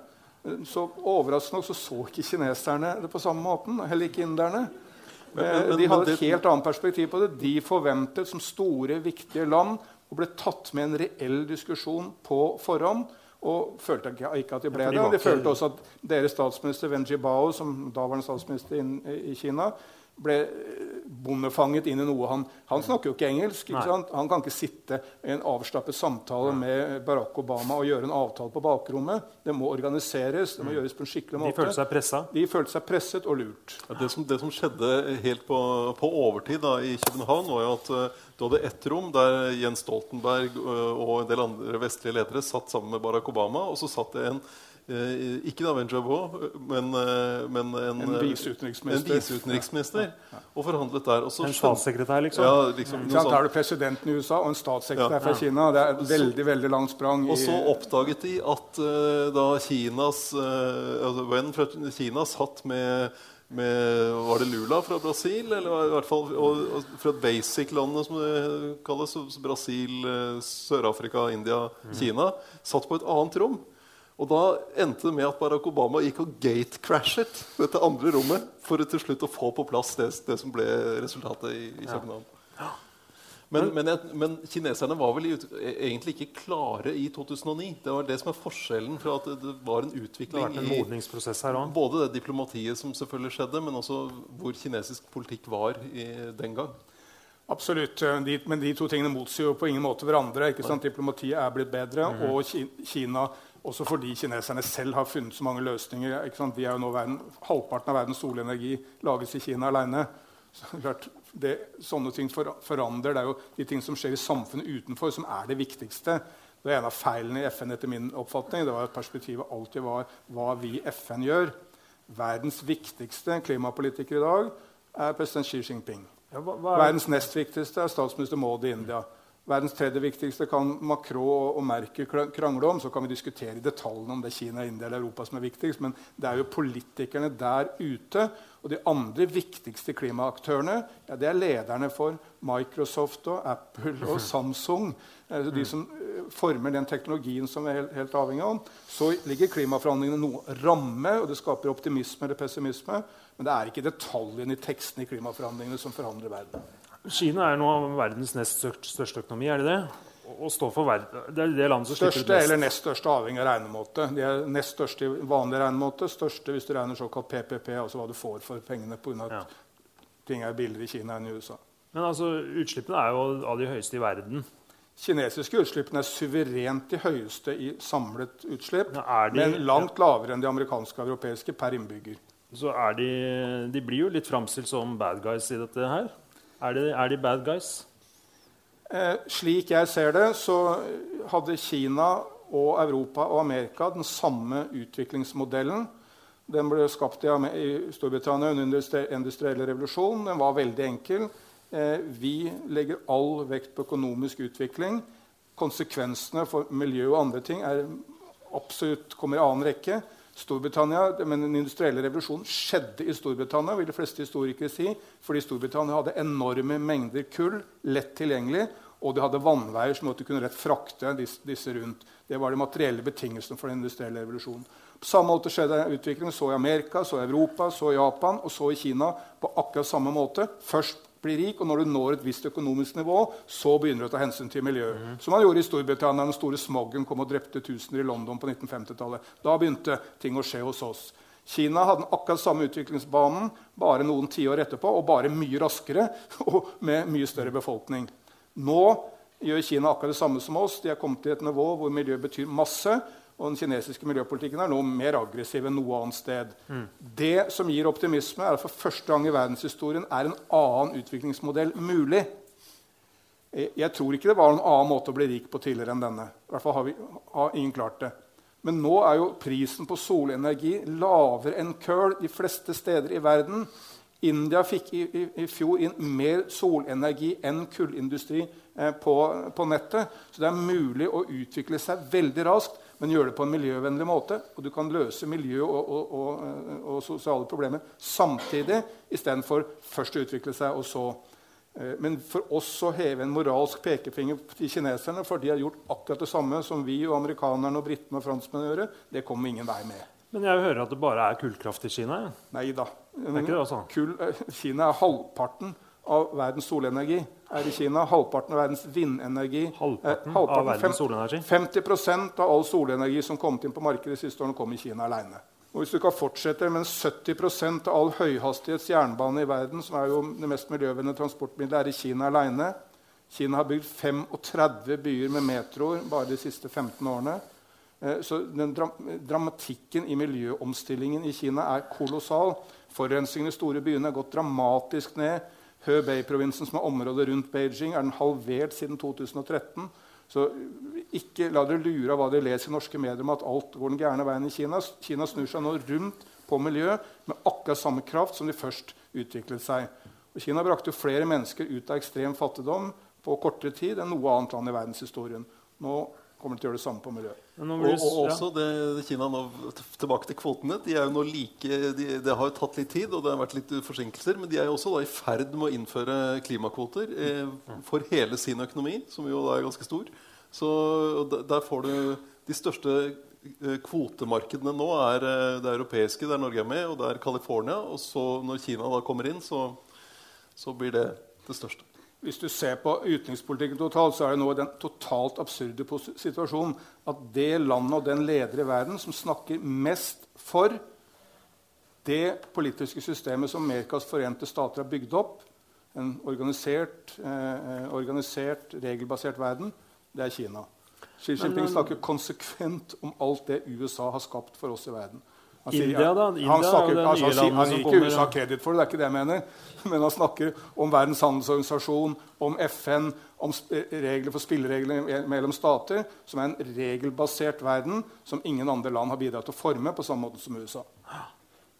Så overraskende så, så ikke kineserne det på samme måten. Heller ikke inderne. Eh, de hadde et helt annet perspektiv på det. De forventet som store, viktige land å bli tatt med en reell diskusjon på forhånd. Og følte ikke at de ble det. De følte også at deres statsminister Wen Jibao, som daværende statsminister i Kina, ble bondefanget inn i noe han Han snakker jo ikke engelsk. Ikke han kan ikke sitte i en avslappet samtale med Barack Obama og gjøre en avtale på bakrommet. Det må organiseres. det må mm. gjøres på en skikkelig måte. De følte seg pressa? De følte seg presset og lurt. Ja, det, som, det, som, skjedde helt på, på overtid da, i København, var jo at uh, du hadde ett rom der Jens Stoltenberg uh, og en del andre vestlige ledere satt sammen med Barack Obama, og så satt det en Eh, ikke da Venjabo, men, eh, men en, en viseutenriksminister. Ja, ja. Og forhandlet der. Også en statssekretær, liksom? Ja, liksom ja, Da er du presidenten i USA og en statssekretær fra Kina. Det er et veldig veldig langt sprang. Og så oppdaget de at uh, da Kinas uh, altså, venn fra Kina satt med med, Var det Lula fra Brasil? Eller i hvert fall og, og fra basic-landet, som det kalles. Brasil, Sør-Afrika, India, mm. Kina. Satt på et annet rom. Og da endte det med at Barack Obama gikk og gate-crashet dette andre rommet for til slutt å få på plass det, det som ble resultatet i, i København. Ja. Men, men, men, kineserne var vel e, egentlig ikke klare i 2009. Det var det som er forskjellen fra at det var en utvikling det en i her også. både det diplomatiet som selvfølgelig skjedde, men også hvor kinesisk politikk var i, den gang. Absolutt. De, men de to tingene motsier jo på ingen måte hverandre. ikke sant? Diplomatiet er blitt bedre, mm -hmm. og Kina også fordi kineserne selv har funnet så mange løsninger. De er jo nå verden, halvparten av verdens solenergi lages i Kina aleine. Så sånne ting for, forandrer. Det er jo de ting som skjer i samfunnet utenfor, som er det viktigste. Det er En av feilene i FN etter min oppfatning det var at perspektivet alltid var hva vi i FN gjør. Verdens viktigste klimapolitiker i dag er president Xi Jinping. Ja, hva, hva er... Verdens nest viktigste er statsminister Modi i India. Verdens tredje viktigste kan Macron og Merkel krangle om. Så kan vi diskutere i detaljene om det er Kina, India eller Europa som er viktigst. Men det er jo politikerne der ute og de andre viktigste klimaaktørene ja, det er lederne for Microsoft og Apple og Samsung. Altså de som eh, former den teknologien som vi er helt, helt avhengig av. Så ligger klimaforhandlingene noe ramme, og det skaper optimisme eller pessimisme. Men det er ikke detaljene i teksten i klimaforhandlingene som forhandler verden. Kina er nå verdens nest største økonomi, er det det? Og står for verden, det er det landet som Største eller nest største, avhengig av regnemåte. De er nest største i vanlig regnemåte, største hvis du regner såkalt PPP, altså hva du får for pengene pga. at ja. ting er billigere i Kina enn i USA. Men altså, utslippene er jo av de høyeste i verden. Kinesiske utslippene er suverent de høyeste i samlet utslipp, de, men langt lavere enn de amerikanske og europeiske per innbygger. Så er de, de blir jo litt framstilt som bad guys i dette her? Er de, er de bad guys? Eh, slik jeg ser det, så hadde Kina og Europa og Amerika den samme utviklingsmodellen. Den ble skapt i, Storbritannia under den industrielle revolusjonen. Den var veldig enkel. Eh, vi legger all vekt på økonomisk utvikling. Konsekvensene for miljø og andre ting er absolutt kommer i annen rekke. Storbritannia, men Den industrielle revolusjonen skjedde i Storbritannia, vil de fleste historikere si, fordi Storbritannia hadde enorme mengder kull lett tilgjengelig, og de hadde vannveier som måtte kunne rett frakte disse, rundt. Det var de materielle betingelsene for den industrielle revolusjonen. På samme måte skjedde utviklingen så i Amerika, så i Europa, så i Japan og så i Kina. på akkurat samme måte. Først bli rik, og når du når et visst økonomisk nivå, så begynner du å ta hensyn til miljøet. Mm. Som man gjorde i Storbritannia den store smoggen kom og drepte tusener i London på 1950-tallet. Da begynte ting å skje hos oss. Kina hadde akkurat samme utviklingsbanen bare noen tiår etterpå, og bare mye raskere og med mye større befolkning. Nå gjør Kina akkurat det samme som oss. De er kommet til et nivå hvor miljø betyr masse. Og den kinesiske miljøpolitikken er nå mer aggressiv enn noe annet sted. Mm. Det som gir optimisme, er at for første gang i verdenshistorien er en annen utviklingsmodell mulig. Jeg tror ikke det var noen annen måte å bli rik på tidligere enn denne. I hvert fall har, vi, har ingen klart det. Men nå er jo prisen på solenergi lavere enn kull de fleste steder i verden. India fikk i, i, i fjor inn mer solenergi enn kullindustri eh, på, på nettet. Så det er mulig å utvikle seg veldig raskt men gjør det på en miljøvennlig måte. Og du kan løse miljø- og, og, og, og sosiale problemer samtidig istedenfor først å utvikle seg og så eh, Men for oss å heve en moralsk pekefinger til kineserne for de har gjort akkurat det samme som vi og amerikanerne og britene og franskmennene gjør, det kommer ingen vei med. Men jeg hører at det bare er kullkraft i Kina? Ja. Nei da. Altså. Eh, Kina er halvparten av verdens solenergi er i Kina. Halvparten av verdens vindenergi. Halvparten, eh, halvparten av verdens solenergi? 50% av all solenergi som kom inn på markedet de siste årene, kom i Kina alene. Og hvis du kan fortsette med 70% av all høyhastighets jernbane i verden, som er jo det mest miljøvennlige transportmiddelet, er i Kina alene. Kina har bygd 35 byer med metroer bare de siste 15 årene. Eh, så den dra dramatikken i miljøomstillingen i Kina er kolossal. Forurensningen i store byene har gått dramatisk ned. Hebei-provinsen, som er området rundt Beijing, er den halvert siden 2013. Så ikke la dere lure av hva dere leser i norske medier om at alt går den gærne veien i Kina. Kina snur seg nå rundt på miljø med akkurat samme kraft som de først utviklet seg. Og Kina brakte flere mennesker ut av ekstrem fattigdom på kortere tid enn noe annet land i verdenshistorien. Nå kommer til å gjøre det samme på miljø. Og, og, også det, Kina nå, Tilbake til kvotene. de er jo nå like, de, Det har jo tatt litt tid, og det har vært litt forsinkelser. Men de er jo også da i ferd med å innføre klimakvoter eh, for hele sin økonomi, som jo da er ganske stor. Så der får du De største eh, kvotemarkedene nå er eh, det europeiske, der Norge er med, og det er California. Og så når Kina da kommer inn, så, så blir det det største. Hvis du ser på utenrikspolitikken totalt, så er det nå den totalt absurde situasjonen at det landet og den leder i verden som snakker mest for det politiske systemet som Amerikas forente stater har bygd opp, en organisert, eh, organisert, regelbasert verden, det er Kina. Xi Jinping snakker konsekvent om alt det USA har skapt for oss i verden. Han India, da? India, han, snakker, altså, han, han gir ikke USA kreditt for det, det er ikke det jeg mener. Men han snakker om Verdens handelsorganisasjon, om FN, om regler for spilleregler mellom stater, som er en regelbasert verden som ingen andre land har bidratt til å forme på samme måte som USA.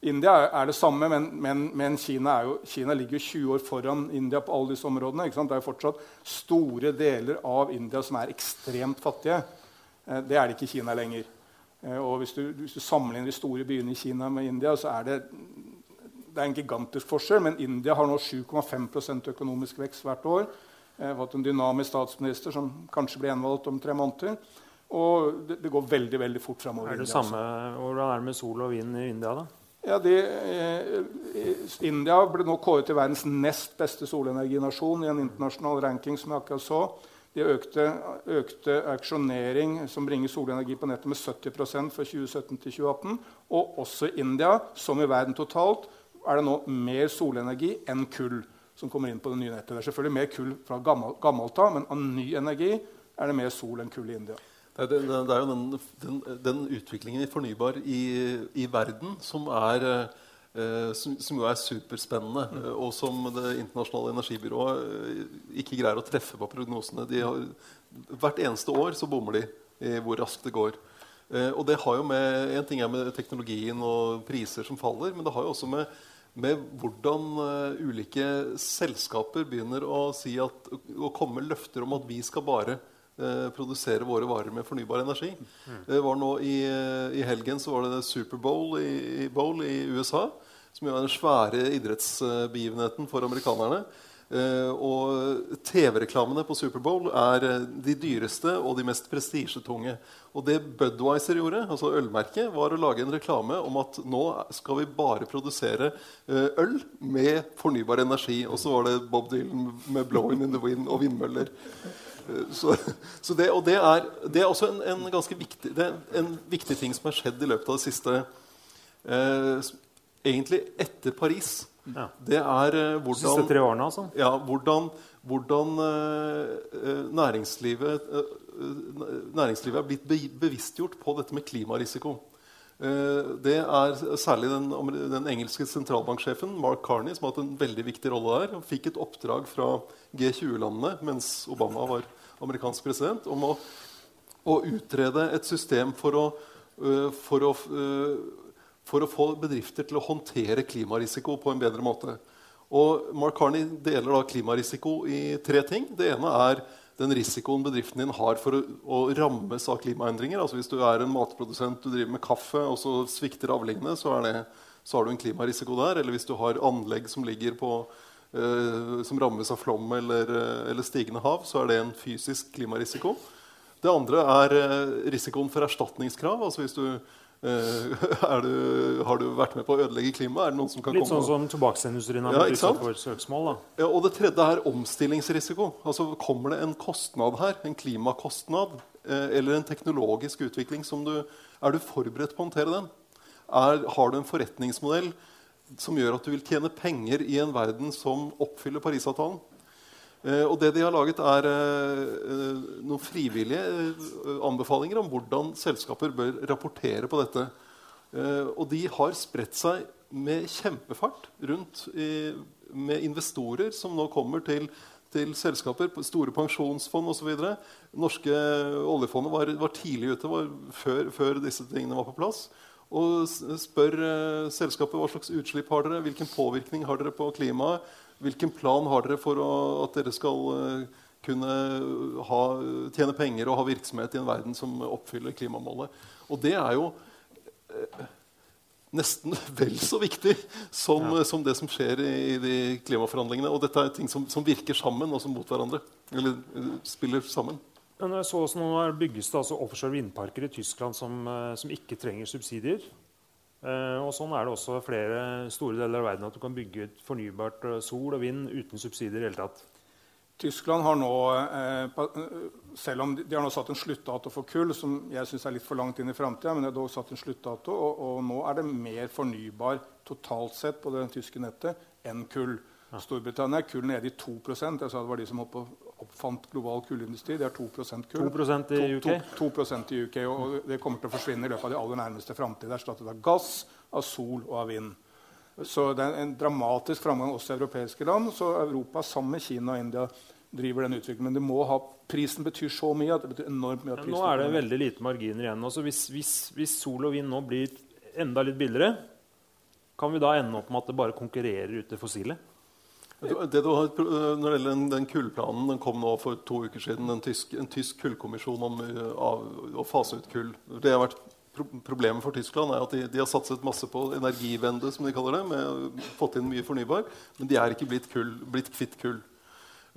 India er det samme, men, men, men Kina, jo, Kina, ligger jo 20 år foran India på alle disse områdene. Det er jo fortsatt store deler av India som er ekstremt fattige. Eh, det er det ikke i Kina lenger. Eh, og hvis du, hvis du, sammenligner de store byene i Kina med India, så er det, det er en gigantisk forskjell. Men India har nå 7,5% økonomisk vekst hvert år. Jeg eh, har fått en dynamisk statsminister som kanskje blir gjenvalgt om tre måneder. Og det, det går veldig veldig fort framover. Er det samme, hvordan er det med sol og vind i India, da? Ja, de, eh, India ble nå kåret til verdens nest beste solenerginasjon i en internasjonal ranking. som jeg akkurat så. De økte, økte auksjonering som bringer solenergi på nettet, med 70% fra 2017 til 2018. Og også India, som i verden totalt, er det nå mer solenergi enn kull som kommer inn på det nye nettet. Det er selvfølgelig mer kull fra gammelt, av, men av ny energi er det mer sol enn kull i India. Det er, det er jo den, den, den, utviklingen i fornybar i, i verden som er Eh, som, som, jo er superspennende, mm. og som Det internasjonale energibyrået eh, ikke greier å treffe på prognosene. Har, hvert eneste år så bommer de i hvor raskt det går. og det har jo med, En ting er med teknologien og priser som faller, men det har jo også med, med hvordan ulike selskaper begynner å, si at, å komme løfter om at vi skal bare eh, produsere våre varer med fornybar energi. Det var nå I, i helgen så var det Superbowl i, i, Bowl i USA, som er den svære idrettsbegivenheten for amerikanerne. Uh, og TV-reklamene på Superbowl er uh, de dyreste og de mest prestisjetunge. Og det Budwiser gjorde, altså ølmerket, var å lage en reklame om at nå skal vi bare produsere øl med fornybar energi. Og så var det Bob Dylan med 'Blowing in the Wind' og vindmøller. Så, så det, og det er, det er også en, en, ganske viktig, en viktig ting som har skjedd i løpet av det siste Egentlig etter Paris. Ja. Det er eh, hvordan, Siste tre årene, altså? Ja, hvordan, hvordan eh, næringslivet, uh, næringslivet, er blitt be bevisstgjort på dette med klimarisiko. det er særlig den, den, engelske sentralbanksjefen Mark Carney som har hatt en veldig viktig rolle der. Han fikk et oppdrag fra G20-landene mens Obama var amerikansk president, om å, å utrede et system for å, for å for å få bedrifter til å håndtere klimarisiko på en bedre måte. Og Mark Carney deler da klimarisiko i tre ting. Det ene er den risikoen bedriften din har for å, å rammes av klimaendringer. Altså Hvis du er en matprodusent, du driver med kaffe, og så svikter avlingene, så, det, så har du en klimarisiko der. Eller hvis du har anlegg som, ligger på, eh, som rammes av flom eller, eller, stigende hav, så er det en fysisk klimarisiko. Det andre er eh, risikoen for erstatningskrav. altså hvis du Eh, du, har du vært med på å ødelegge klimaet? Litt sånn som tobakksindustrien har blitt ja, utsatt for søksmål? Ja, og det tredje er omstillingsrisiko. Altså Kommer det en kostnad her, en klimakostnad, eh, eller en teknologisk utvikling, som du, er du forberedt på å håndtere den? Er, har du en forretningsmodell som gjør at du vil tjene penger i en verden som oppfyller Parisavtalen? Eh, og det de har laget, er eh, eh, noen frivillige anbefalinger om hvordan selskaper bør rapportere på dette. Og de har spredt seg med kjempefart rundt med investorer som nå kommer til, til selskaper, store pensjonsfond osv. Norske oljefondet var, var, tidlig ute var før, før, disse tingene var på plass. Og spør uh, selskapet hva slags utslipp har dere, hvilken påvirkning har dere på klimaet. Hvilken plan har dere for å, at dere skal uh, kunne ha, tjene penger og ha virksomhet i en verden som oppfyller klimamålet? Og det er jo eh, nesten vel så viktig som, ja. som, det som skjer i, i, de klimaforhandlingene. Og dette er ting som, som, virker sammen og som mot hverandre. Eller spiller sammen. Men jeg så også nå bygges det altså offshore vindparker i Tyskland som, som ikke trenger subsidier. Uh, og Sånn er det også flere store deler av verden at du kan bygge ut fornybart uh, sol og vind uten subsidier. i hele tatt. Tyskland har nå, eh, selv om de, de har nå satt en sluttdato for kull, som jeg syns er litt for langt inn i framtida, men de har dog satt en sluttdato, og, og, nå er det mer fornybar totalt sett på det tyske nettet enn kull. Ja. Storbritannia er kull nede i 2 Jeg sa det var de som holdt på oppfant global kullindustri. Det er 2% kull. 2% i UK? 2, 2 i UK, og Det kommer til å forsvinne i løpet av de aller nærmeste framtid. Erstattet av gass, av sol og av vind. Så det er en dramatisk framgang også i europeiske land. Så Europa sammen med Kina og India driver den utviklingen. Men det må ha, prisen betyr så mye at det betyr enormt mye. nå er det veldig lite marginer igjen. Altså hvis, hvis, hvis sol og vind nå blir enda litt billigere, kan vi da ende opp med at det bare konkurrerer ut det fossile? Det du har, når det gjelder den, kullplanen, den kom nå for to uker siden. En tysk, en tysk kullkommisjon om av, å fase ut kull. Det har vært Problemet for Tyskland er at de, de, har satset masse på energivende, som de kaller det, med fått inn mye fornybar, men de er ikke blitt, kull, blitt kvitt kull.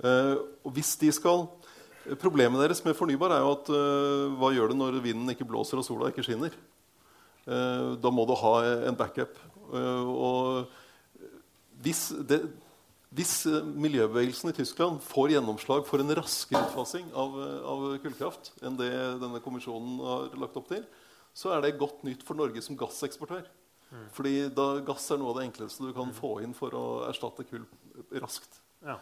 Uh, og hvis de skal Problemet deres med fornybar er jo at uh, hva gjør det når vinden ikke blåser og sola ikke skinner? da må du ha en backup. og hvis det, hvis eh, miljøbevegelsen i Tyskland får gjennomslag for en raskere utfasing av, eh, av, kullkraft enn det denne kommisjonen har lagt opp til, så er det godt nytt for Norge som gasseksportør. Mm. Fordi da, gass er noe av det enkleste du kan mm. få inn for å erstatte kull raskt. Ja.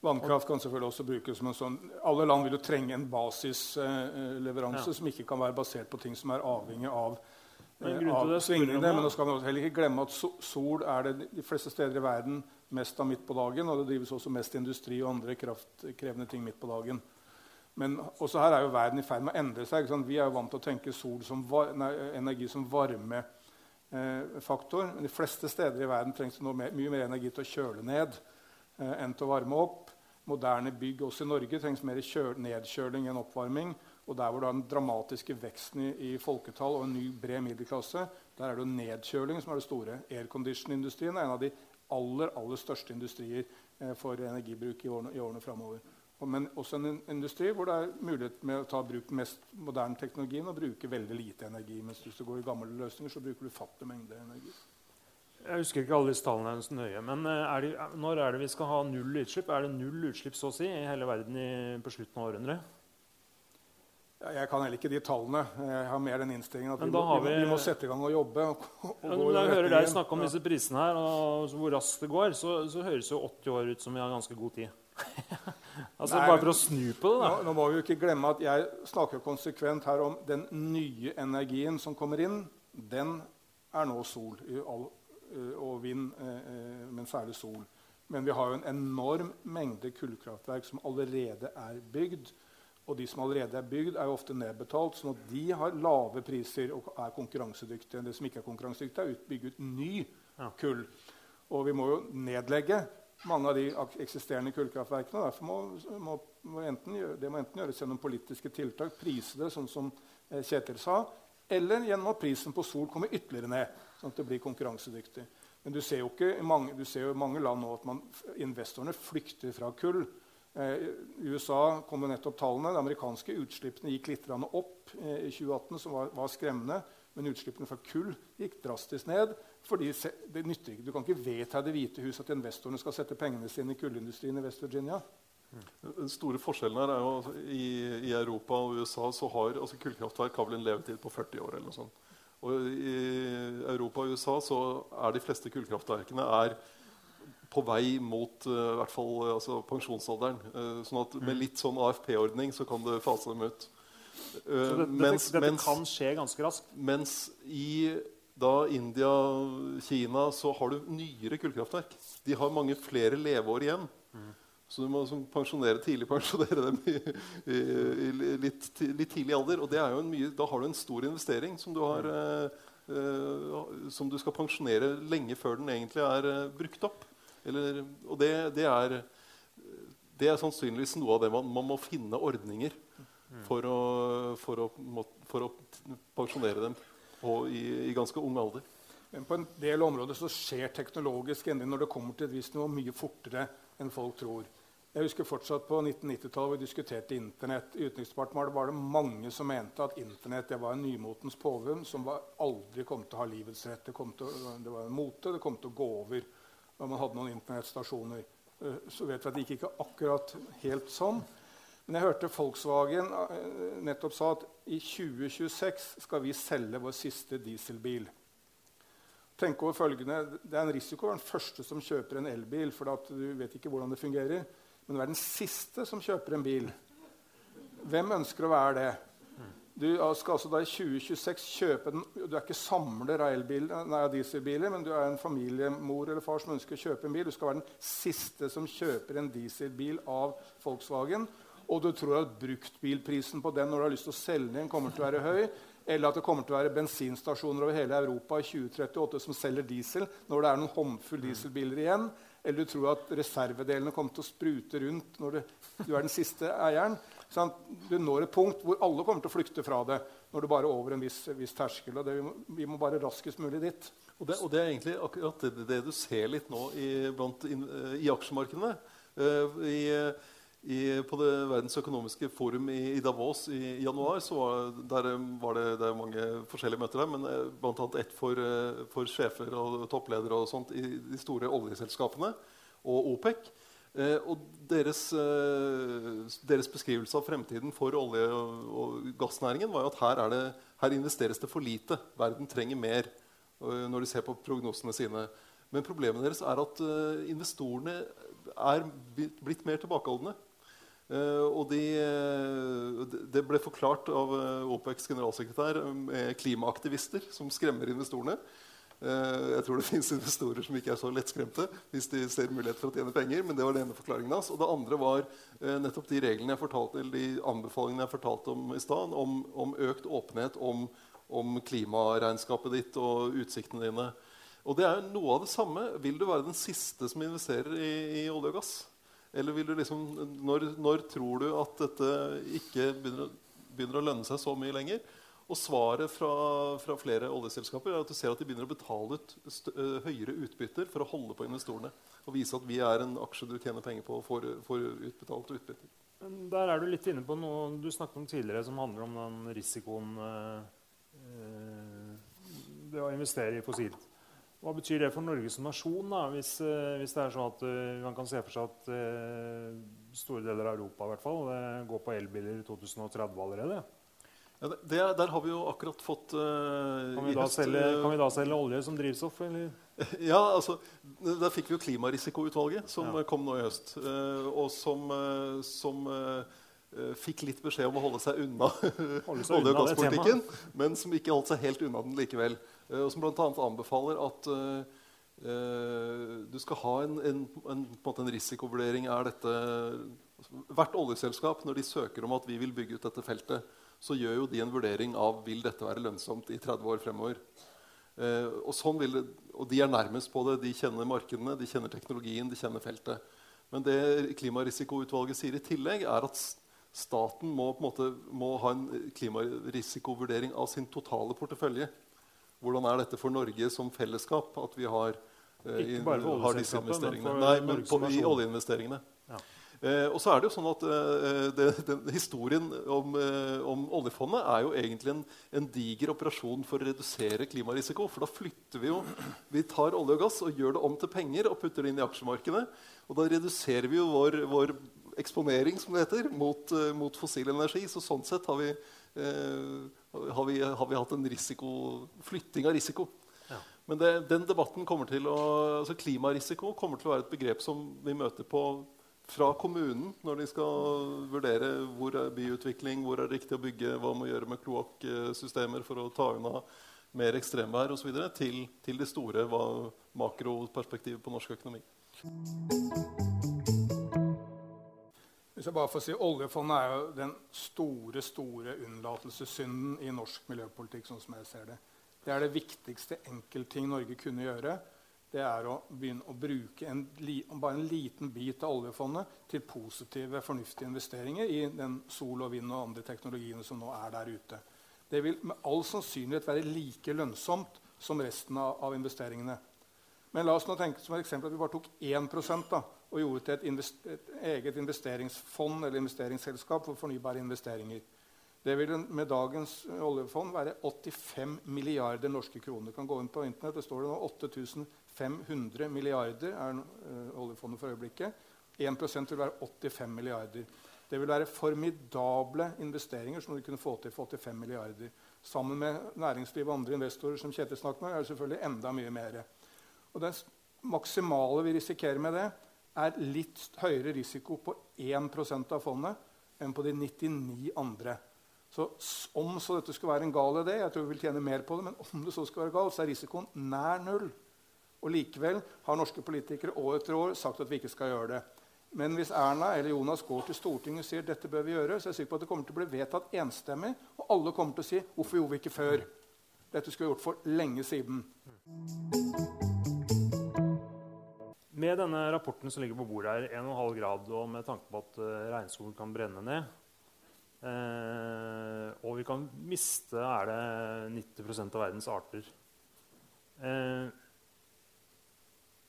Vannkraft kan selvfølgelig også brukes som en sånn Alle land vil jo trenge en basisleveranse eh, ja. som ikke kan være basert på ting som er avhengig av men av svingningene. Men nå skal vi heller ikke glemme at sol er det de fleste steder i verden mest av midt på dagen. Og det drives også mest industri og andre kraftkrevende ting midt på dagen. Men også her er jo verden i ferd med å endre seg. Vi er jo vant til å tenke sol som nei, energi som varmefaktor. Eh, de fleste steder i verden trengs det nå mer, mye mer energi til å kjøle ned eh, enn til å varme opp. moderne bygg også i Norge trengs mer nedkjøling enn oppvarming. Og der hvor det er den dramatiske veksten i, i, folketall og en ny bred middelklasse, der er det jo nedkjøling som er det store. Aircondition-industrien er en av de aller, aller største industrier eh, for energibruk i årene, i årene framover. Men også en industri hvor det er mulighet med å ta bruk den mest moderne teknologien og bruke veldig lite energi. Mens hvis du går i gamle løsninger, så bruker du fattige mengder energi. Jeg husker ikke alle disse tallene hennes nøye, men eh, er det, når er det vi skal ha null utslipp? Er det null utslipp så å si, i hele verden i, på slutten av århundret? Jeg kan heller ikke de tallene. Jeg har mer den innstillingen at vi må, vi, vi må, sette i gang og jobbe. Og, og ja, når jeg hører deg snakke om disse prisene her, og hvor raskt det går, så, så høres jo 80 år ut som vi har ganske god tid. altså Nei, Bare for å snu på det, da. Nå, nå, må vi jo ikke glemme at jeg snakker konsekvent her om den nye energien som kommer inn. Den er nå sol eh, og vind, eh, eh, men særlig sol. Men vi har jo en enorm mengde kullkraftverk som allerede er bygd. Og de som allerede er bygd, er jo ofte nedbetalt, sånn at de har lave priser og er konkurransedyktige. Det som ikke er konkurransedyktig, er å bygge ut ny kull. Og vi må jo nedlegge mange av de eksisterende kullkraftverkene. Derfor må, må, må gjøre, det må enten gjøres gjennom politiske tiltak, prise det, sånn som eh, Kjetil sa, eller gjennom at prisen på sol kommer ytterligere ned, sånn at det blir konkurransedyktig. Men du ser jo ikke i mange, mange land nå at man, investorene flykter fra kull. Eh, I USA kom det nettopp tallene. De amerikanske utslippene gikk litt opp eh, i 2018, som var, var, skremmende. Men utslippene fra kull gikk drastisk ned. fordi det nytter ikke. Du kan ikke vedta Det hvite hus at investorene skal sette pengene sine i kullindustrien i West Virginia. Den store forskjellen her er jo at i, i Europa og USA så har altså kullkraftverk har vel en levetid på 40 år. eller noe sånt. Og I Europa og USA så er de fleste kullkraftverkene er på vei mot uh, hvert fall, uh, altså pensjonsalderen. Uh, sånn at med mm. litt sånn AFP-ordning så kan du fase dem ut. så det, mens, dette, mens, kan skje ganske raskt? Mens i da India, Kina, så har du nyere kullkraftverk. De har mange flere leveår igjen. Mm. Så du må som pensjonere tidlig pensjonere dem i, i, i litt, litt, tidlig alder. Og mye, da har du en stor investering som du, har, mm. som du skal pensjonere lenge før den egentlig er brukt opp. Eller, og det, det, er, det, er, sannsynligvis noe av det man, man må finne ordninger for å, for å, for å pensjonere dem på, i, i, ganske ung alder. Men på en del områder så skjer teknologisk endring når det kommer til et visst nivå mye fortere enn folk tror. Jeg husker fortsatt På 1990-tallet vi diskuterte Internett. I Utenriksdepartementet var det mange som mente at Internett var en nymotens påvum som var, aldri kom til å ha livets rett. Det, til, det var en mote, det kom til å gå over da man hadde noen internettstasjoner. Eh, så vet vi at det gikk ikke akkurat helt sånn. Men jeg hørte Volkswagen eh, nettopp sa at i 2026 skal vi selge vår siste dieselbil. Tenk over følgende, Det er en risiko å være den første som kjøper en elbil. for du vet ikke hvordan det fungerer. Men å er den siste som kjøper en bil. Hvem ønsker å være det? Du skal altså da i 2026 kjøpe den Du er ikke samler av, dieselbiler, men du er en familiemor eller far som ønsker å kjøpe en bil. Du skal være den siste som kjøper en dieselbil av Volkswagen. Og du tror at bruktbilprisen på den når du har lyst til å selge den, kommer til å være høy. Eller at det kommer til å være bensinstasjoner over hele Europa i 2038 som selger diesel når det er noen håndfull dieselbiler igjen. Eller du tror at reservedelene kommer til å sprute rundt når du, du er den siste eieren. Sånn, du når et punkt hvor alle kommer til å flykte fra det når du bare er over en viss, viss terskel. og det, vi, må, vi, må, bare raskest mulig dit. Og det, og det er egentlig akkurat det, det, du ser litt nå i, blant, in, i aksjemarkedene. Uh, i, i, på det verdens økonomiske forum i, i Davos i, januar så var, der var det, det mange forskjellige møter der, men eh, bl.a. ett for, eh, for, sjefer og toppledere og sånt i de store oljeselskapene og OPEC. Eh, og deres, eh, deres, beskrivelse av fremtiden for olje- og gassnæringen var jo at her, det, her, investeres det for lite. Verden trenger mer eh, når de ser på prognosene sine. Men problemet deres er at investorene er blitt mer tilbakeholdne. og de, det ble forklart av OPECs generalsekretær med klimaaktivister som skremmer investorene. Eh, jeg tror det fins investorer som ikke er så lettskremte hvis de ser mulighet for å tjene penger. men det var den ene forklaringen hans. Og det andre var eh, nettopp de reglene jeg fortalte, eller de anbefalingene jeg fortalte om i stad, om, om, økt åpenhet om, om, klimaregnskapet ditt og utsiktene dine. Og det er noe av det samme. Vil du være den siste som investerer i, i olje og gass? Eller vil du liksom, når, når tror du at dette ikke begynner, begynner, å lønne seg så mye lenger? Og svaret fra, fra, flere oljeselskaper er at du ser at de begynner å betale ut høyere utbytter for å holde på investorene. Og vise at vi er en aksje du tjener penger på og får, får utbetalt utbytter. Der er du litt inne på noe du snakket om tidligere, som handler om den risikoen eh, det å investere i fossilt. Hva betyr det for Norge som nasjon, da, hvis, eh, hvis, det er sånn at uh, man kan se for seg at uh, store deler av Europa i hvert fall, uh, går på elbiler i 2030 allerede? Ja, det, der har vi jo akkurat fått kan vi, selge, kan, vi da selge, olje som drivstoff? Eller? Ja, altså, Der fikk vi jo Klimarisikoutvalget, som ja. kom nå i høst. og som, som fikk litt beskjed om å holde seg unna olje- og gasspolitikken, men som ikke holdt seg helt unna den likevel. Eh, og som bl.a. anbefaler at Uh, du skal ha en, en, en, en, risikovurdering. Er dette, altså, hvert oljeselskap, når de søker om at vi vil bygge ut dette feltet, så gjør jo de en vurdering av vil dette være lønnsomt i 30 år fremover. Eh, og, sånn det, og, de er nærmest på det. De kjenner markedene, de kjenner teknologien, de kjenner feltet. Men det Klimarisikoutvalget sier i tillegg, er at staten må, måte, må ha en klimarisikovurdering av sin totale portefølje. Hvordan er dette for Norge som fellesskap at vi har, eh, har disse investeringene? Men Nei, men på, i oljeinvesteringene. Ja. Eh, og så er det jo sånn at eh, det, den, Historien om, eh, om, oljefondet er jo egentlig en, en, diger operasjon for å redusere klimarisiko. For da flytter vi jo Vi tar olje og gass og gjør det om til penger og putter det inn i aksjemarkedet. Og da reduserer vi jo vår, vår eksponering som det heter, mot, eh, mot fossil energi. Så sånn sett har vi eh, har vi, har vi hatt en risiko, flytting av risiko. Ja. Men det, den debatten kommer til å, altså Klimarisiko kommer til å være et begrep som vi møter på fra kommunen når de skal vurdere hvor er byutvikling, hvor er det riktig å bygge, hva må gjøre med kloakksystemer for å ta unna mer ekstremvær osv., til, til det store makroperspektivet på norsk økonomi. Hvis jeg bare får si, Oljefondet er jo den store store unnlatelsessynden i norsk miljøpolitikk. sånn som jeg ser Det Det er det viktigste enkeltting Norge kunne gjøre. Det er å begynne å bruke en, bare en liten bit av oljefondet til positive, fornuftige investeringer i den sol og vind og andre teknologiene som nå er der ute. Det vil med all sannsynlighet være like lønnsomt som resten av, av investeringene. Men la oss nå tenke som et eksempel at vi bare tok 1 da, og gjorde til et, invest et, eget investeringsfond eller investeringsselskap for fornybare investeringer. Det vil med dagens oljefond være 85 milliarder norske kroner. Du kan gå inn på Internett, det står det nå 8500 milliarder er uh, oljefondet for øyeblikket. 1% vil være 85 milliarder. Det vil være formidable investeringer som du kunne få til for 85 milliarder. Sammen med næringsliv og andre investorer som Kjetil snakket med, er det selvfølgelig enda mye mer. Og det maksimale vi risikerer med det, er litt høyere risiko på 1% av fondet enn på de 99 andre. Så om så dette skulle være en gal idé, jeg tror vi vil tjene mer på det, men om det så skal være galt, så er risikoen nær null. Og likevel har norske politikere år etter år sagt at vi ikke skal gjøre det. Men hvis Erna eller Jonas går til Stortinget og sier dette bør vi gjøre, så er jeg sikker på at det kommer til å bli vedtatt enstemmig, og alle kommer til å si hvorfor gjorde vi ikke før? Dette skulle vi gjort for lenge siden. Med denne rapporten som ligger på bordet her, 1,5 grad, og med tanke på at uh, regnskogen kan brenne ned uh, Og vi kan miste er det 90% av verdens arter Eh,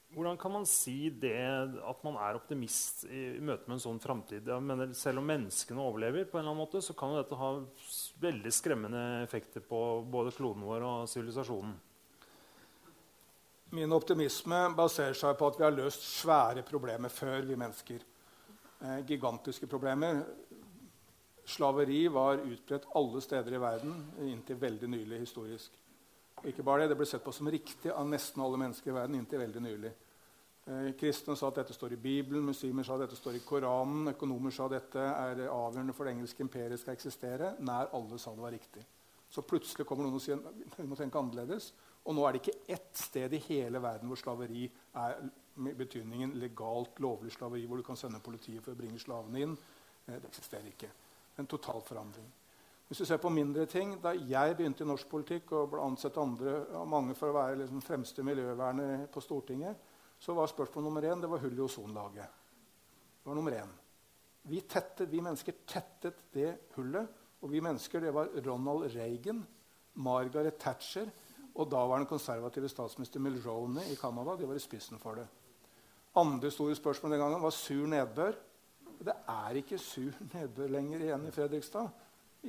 Hvordan kan man si det at man er optimist i, i møte med en sånn framtid? Selv om menneskene overlever, på en eller annen måte, så kan dette ha veldig skremmende effekter på både kloden vår og sivilisasjonen. Min optimisme baserer seg på at vi har løst svære problemer før, vi mennesker. Eh, gigantiske problemer. Slaveri var utbredt alle steder i verden inntil veldig nylig historisk. Ikke bare Det det ble sett på som riktig av nesten alle mennesker i verden inntil veldig nylig. Eh, kristne sa at dette står i Bibelen, muslimer sa at dette står i Koranen, økonomer sa at dette er avgjørende for det engelske imperiet skal eksistere. Nær alle sa det var riktig. Så plutselig kommer noen og sier vi må tenke annerledes. Og nå er det ikke ett sted i hele verden hvor slaveri er med betydningen legalt, lovlig slaveri, hvor du kan sende politiet for å bringe slavene inn. Eh, det eksisterer ikke. En total forandring. Hvis du ser på mindre ting, Da jeg begynte i norsk politikk og ble ansett andre, mange for å være liksom fremste miljøverner på Stortinget, så var spørsmål nummer én det var hull i ozonlaget. Det var nummer én. Vi, tettet, vi mennesker tettet det hullet. Og vi mennesker, det var Ronald Reagan, Margaret Thatcher og daværende konservative statsminister Milrone i Canada. De var i spissen for det. Andre store spørsmål den gangen var sur nedbør. Det er ikke sur nedbør lenger igjen i Fredrikstad.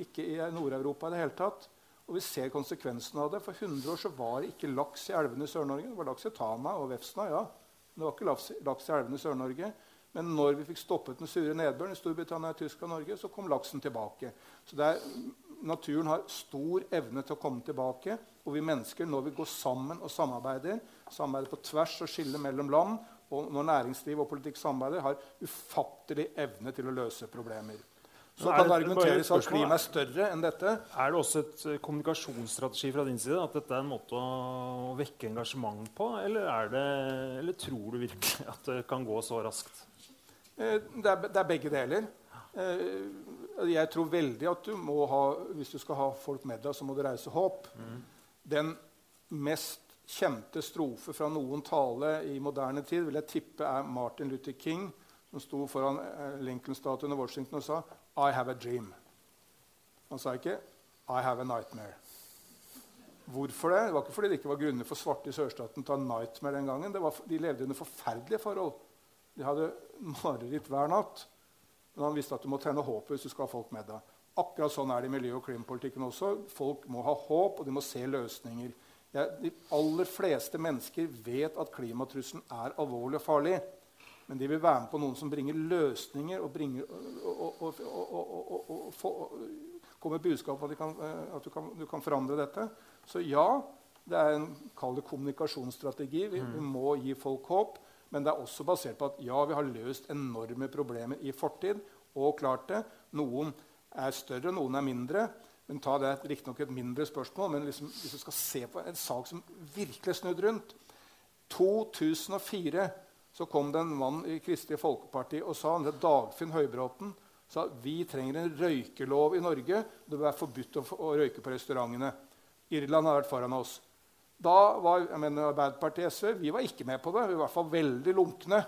Ikke i Nord-Europa i det hele tatt. Og vi ser konsekvensen av det. For 100 år så var det ikke laks i elvene i Sør-Norge. Det var laks i Tana og Vefsna, ja. Men det var ikke laks, laks i elvene i Sør-Norge. Men når vi fikk stoppet den sure nedbøren i Storbritannia, Tyskland og Norge, så kom laksen tilbake. Så er, Naturen har stor evne til å komme tilbake. Og vi mennesker, når vi går sammen og samarbeider, samarbeider på tvers og skiller mellom land, og når næringsliv og politikk samarbeider, har ufattelig evne til å løse problemer. Så kan det argumenteres at klimaet er større enn dette. Er det også et eh, kommunikasjonsstrategi fra din side? At dette er en måte å vekke engasjement på? Eller, det, eller tror du virkelig at det kan gå så raskt? Eh, det er, det er begge deler. Eh, jeg tror veldig at du må ha, hvis du skal ha folk med deg, så må du reise håp. Mm. Den mest kjente strofe fra noen tale i moderne tid vil jeg tippe er Martin Luther King, som sto foran Lincoln-statuen i Washington og sa i have a dream. Han sa ikke 'I have a nightmare'. Hvorfor det? Det var ikke fordi det ikke var grunner for svarte i sørstaten til å ha nightmare den gangen. Var, de levde under forferdelige forhold. De hadde mareritt hver natt. Men han visste at du må tenne håpet hvis du skal ha folk med deg. Akkurat sånn er det i miljø- og klimapolitikken også. Folk må ha håp, og de må se løsninger. Ja, de aller fleste mennesker vet at klimatrusselen er alvorlig og farlig. Men de vil være med på noen som bringer løsninger og, bringer, og, og, og kommer med budskap om at, kan, eh, at du, kan, du, kan, forandre dette. Så ja, det er en det kommunikasjonsstrategi. Vi, vi, mm. må gi folk håp. Men det er også basert på at ja, vi har løst enorme problemer i fortid. Og klart det. Noen er større, noen er mindre. Men ta det riktignok et mindre spørsmål. Men liksom, hvis du skal se på en sak som virkelig er snudd rundt 2004 så kom det en mann i Kristelig Folkeparti og sa han het Dagfinn Høybråten, sa vi trenger en røykelov i Norge. Det bør være forbudt å, å røyke på restaurantene. Irland har vært foran oss. Da var jeg mener, Arbeiderpartiet SV vi var ikke med på det. Vi var i hvert fall veldig lunkne.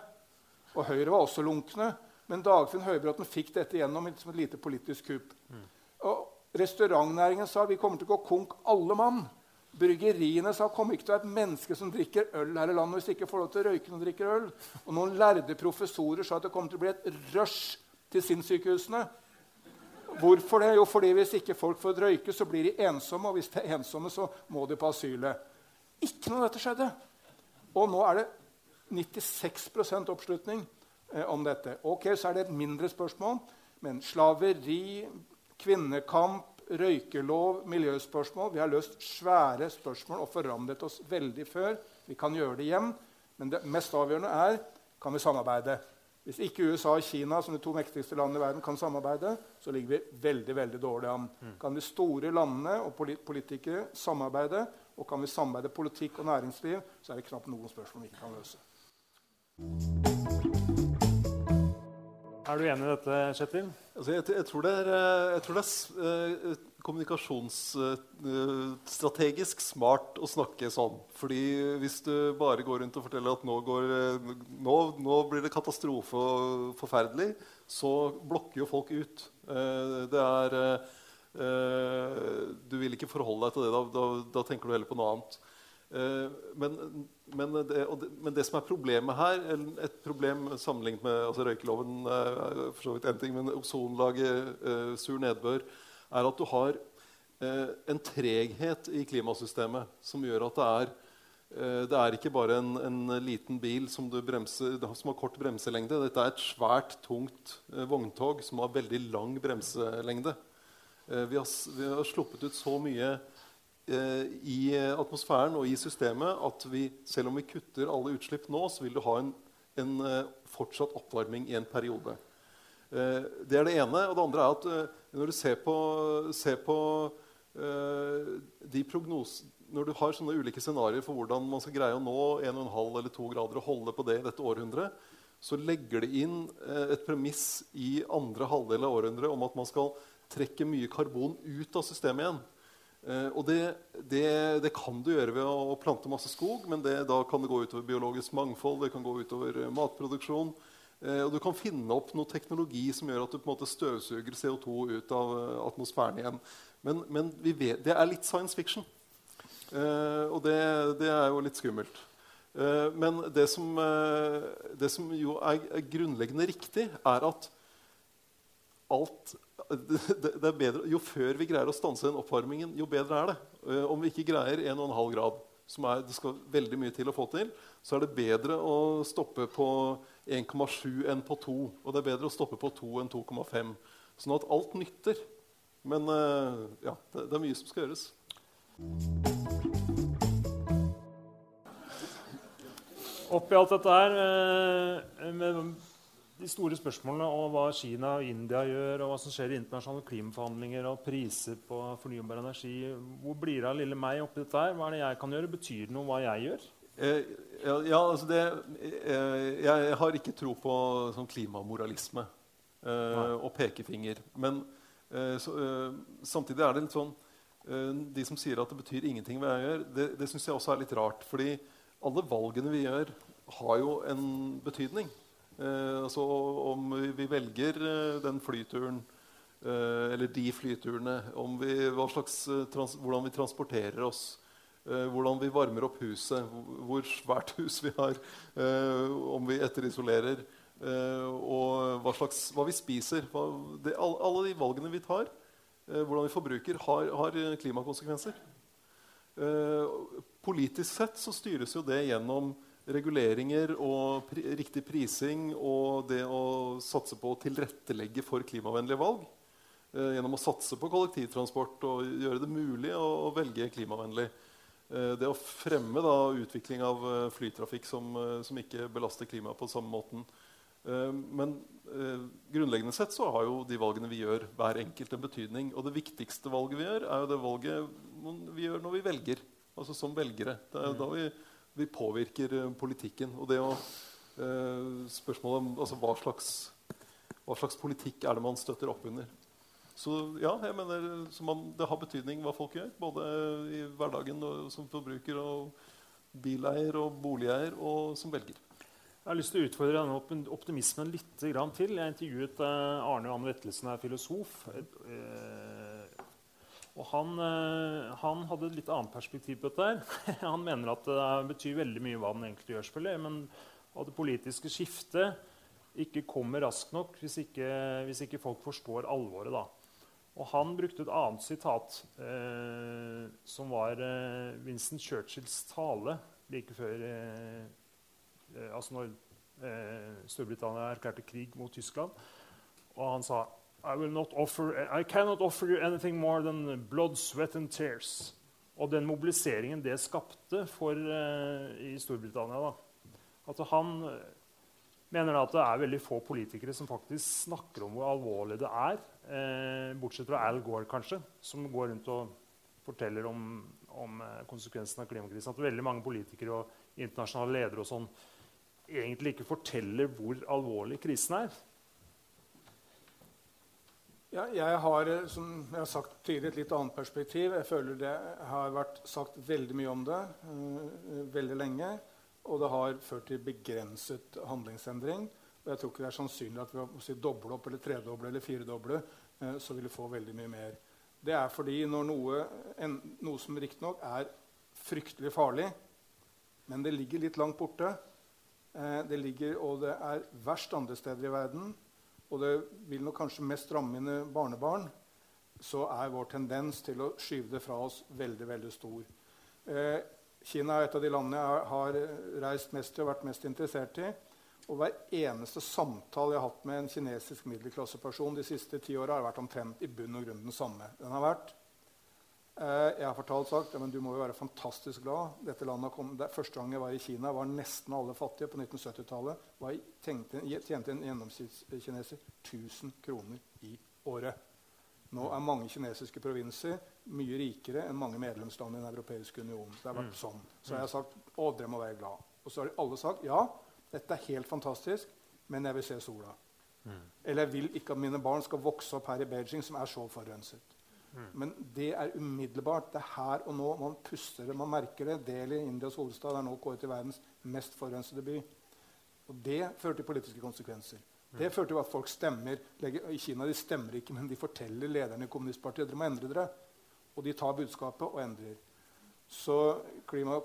Og Høyre var også lunkne. Men Dagfinn Høybråten fikk dette gjennom som et lite politisk kupp. Mm. Restaurantnæringen sa vi kommer til å gå konk alle mann. Bryggeriene sa kommer ikke til å være et menneske som drikker øl her i landet hvis de ikke får lov til å røyke når de drikker øl. Og noen lærde professorer sa at det kommer til å bli et rush til sinnssykehusene. Hvorfor det? Jo, fordi hvis ikke folk får røyke, så blir de ensomme. Og hvis de er ensomme, så må de på asylet. Ikke noe av dette skjedde. Og nå er det 96 oppslutning eh, om dette. Ok, Så er det et mindre spørsmål. Men slaveri, kvinnekamp, røykelov, miljøspørsmål. Vi har løst svære spørsmål og forandret oss veldig før. Vi kan gjøre det igjen. Men det mest avgjørende er kan vi samarbeide. Hvis ikke USA og Kina som de to mektigste landene i verden, kan samarbeide, så ligger vi veldig veldig dårlig an. Mm. Kan de store landene og politikere samarbeide, og kan vi samarbeide politikk og næringsliv, så er det knapt noen spørsmål vi ikke kan løse. Er du enig i dette, Kjetil? Altså, jeg, jeg, tror det er, eh, tror det er uh, kommunikasjonsstrategisk uh, smart å snakke sånn. Fordi hvis du bare går rundt og forteller at nå, går, nå, nå blir det katastrofe og forferdelig, så blokker jo folk ut. Det er Du vil ikke forholde deg til det. Da, da, da tenker du heller på noe annet. men men det, det, men det, som er problemet her, et problem sammenlignet med altså røykeloven er for så vidt en ting, men ozonlaget, uh, sur nedbør, er at du har uh, en treghet i klimasystemet som gjør at det er det er ikke bare en, en liten bil som, bremser, som, har kort bremselengde. Dette er et svært, tungt vogntog som har veldig lang bremselengde. Vi har, vi har sluppet ut så mye Eh, i atmosfæren og i systemet at vi, selv om vi kutter alle utslipp nå, så vil du ha en, en eh, fortsatt oppvarming i en periode. Eh, det er det ene. Og det andre er at når du ser på, ser på de prognosene Når du har sånne ulike scenarioer for hvordan man skal greie å nå 1,5 eller 2 grader og holde på det i dette århundret, så legger det inn et premiss i andre halvdel av århundret om at man skal trekke mye karbon ut av systemet igjen. Eh, og det, det, det, kan du gjøre ved å plante masse skog, men det, da kan det gå utover biologisk mangfold, det kan gå utover eh, matproduksjon. Eh, og du kan finne opp noe teknologi som gjør at du på en måte støvsuger CO2 ut av atmosfæren igjen. Men, men vet, det er litt science fiction. Og det, det, er jo litt skummelt. Men det som, det som, jo er grunnleggende riktig, er at alt det, det bedre, Jo før vi greier å stanse den oppvarmingen, jo bedre er det. Uh, om vi ikke greier 1,5 grad, som er, det skal veldig mye til å få til, så er det bedre å stoppe på 1,7 enn på 2. Og det er bedre å stoppe på 2 enn 2,5. Sånn at alt nytter. Men uh, ja, det, det, er mye som skal gjøres. Oppi alt dette her uh, med de store spørsmålene om hva Kina og India gjør, og hva som skjer i internasjonale klimaforhandlinger og priser på fornybar energi. Hvor blir det av lille meg oppi dette her? Hva er det jeg kan gjøre? Betyr det noe hva jeg gjør? Eh, ja, ja, altså det, eh, jeg har ikke tro på sånn klimamoralisme eh, og pekefinger. Men eh, så, eh, samtidig er det litt sånn eh, De som sier at det betyr ingenting hva jeg gjør, det, det syns jeg også er litt rart. fordi alle valgene vi gjør, har jo en betydning. Eh, altså om vi, velger eh, den flyturen eh, eller de flyturene, vi, slags, hvordan vi transporterer oss, hvordan vi varmer opp huset, hvor svært hus vi har, om vi etterisolerer, og hva, slags, hva, vi spiser. Hva, det, alle, de valgene vi tar, hvordan vi forbruker, har, har klimakonsekvenser. politisk sett så styres jo det gjennom reguleringer og pri riktig prising og det å satse på å tilrettelegge for klimavennlige valg. Eh, gjennom å satse på kollektivtransport og gjøre det mulig å, å velge klimavennlig. Eh, det å fremme da, utvikling av eh, flytrafikk som, eh, som, ikke belaster klimaet på samme måten. Eh, men eh, grunnleggende sett så har jo de valgene vi gjør, hver enkelt en betydning. Og det viktigste valget vi gjør, er jo det valget vi gjør når vi velger. Altså som velgere. Det er jo da vi vi påvirker eh, politikken. Og det å eh, Spørsmålet om altså, hva, slags, hva, slags, politikk er det man støtter opp under. Så ja, jeg mener man, det har betydning hva folk gjør. Både i hverdagen og, som forbruker og bileier og boligeier og som velger. Jeg har lyst til å utfordre denne optimismen litt til. Jeg intervjuet eh, Arne Johan Vettelsen, er filosof. Og han, eh, han, hadde et litt annet perspektiv på dette. han mener at det betyr veldig mye hva den enkelte gjør, selvfølgelig, men at det politiske skiftet ikke kommer raskt nok hvis ikke, hvis ikke folk forstår alvoret. da. Og han brukte et annet sitat, eh, som var eh, Winston Churchills tale like før eh, eh Altså når eh, Storbritannia erklærte krig mot Tyskland. Og han sa i, will not offer, I cannot offer you anything more than blood, sweat and tears. Og den mobiliseringen det skapte for, uh, i Storbritannia da. At han uh, mener at det er veldig få politikere som faktisk snakker om hvor alvorlig det er. Uh, bortsett fra Al Gore, kanskje, som går rundt og forteller om, om konsekvensen av klimakrisen. At veldig mange politikere og internasjonale ledere og sånn egentlig ikke forteller hvor alvorlig krisen er. Ja, jeg har eh, som jeg har sagt tidligere, et litt annet perspektiv. Jeg føler det har vært sagt veldig mye om det uh, veldig lenge. Og det har ført til begrenset handlingsendring. Og jeg tror ikke det er sannsynlig at ved å si doble opp eller tredoble eller firedoble, uh, så vil vi få veldig mye mer. Det er fordi når noe, en, noe som riktignok er fryktelig farlig, men det ligger litt langt borte, det ligger, og det er verst andre steder i verden og det vil nok kanskje mest ramme mine barnebarn, så er vår tendens til å skyve det fra oss veldig veldig stor. Eh, Kina er et av de landene jeg har reist mest til og vært mest interessert i. Og hver eneste samtale jeg har hatt med en kinesisk middelklasseperson de siste ti åra, har vært omtrent i bunn og grunn den samme. Den har vært jeg har fortalt sagt ja, men du må jo være fantastisk glad. Dette landet kom, der, Første gang jeg var i Kina, var nesten alle fattige på 1970-tallet. Tjente en gjennomsnittskineser 1000 kroner i året. Nå er mange kinesiske provinser mye rikere enn mange medlemsland i Den europeiske union. Det har vært mm. sånn. Så jeg har sagt å, dere må være glad. Og så har alle sagt ja, dette er helt fantastisk, men jeg vil se sola. Mm. Eller jeg vil ikke at mine barn skal vokse opp her i Beijing, som er så forurenset. Men det er umiddelbart. Det er her og nå. Man puster det, man merker det. Delhi, Indias hovedstad, er nå kåret til verdens mest forurensede by. Og det fører til politiske konsekvenser. Det fører til at folk stemmer. I Kina de stemmer ikke, men de forteller lederne i kommunistpartiet dere må endre dere. Og de tar budskapet og endrer. Så klima,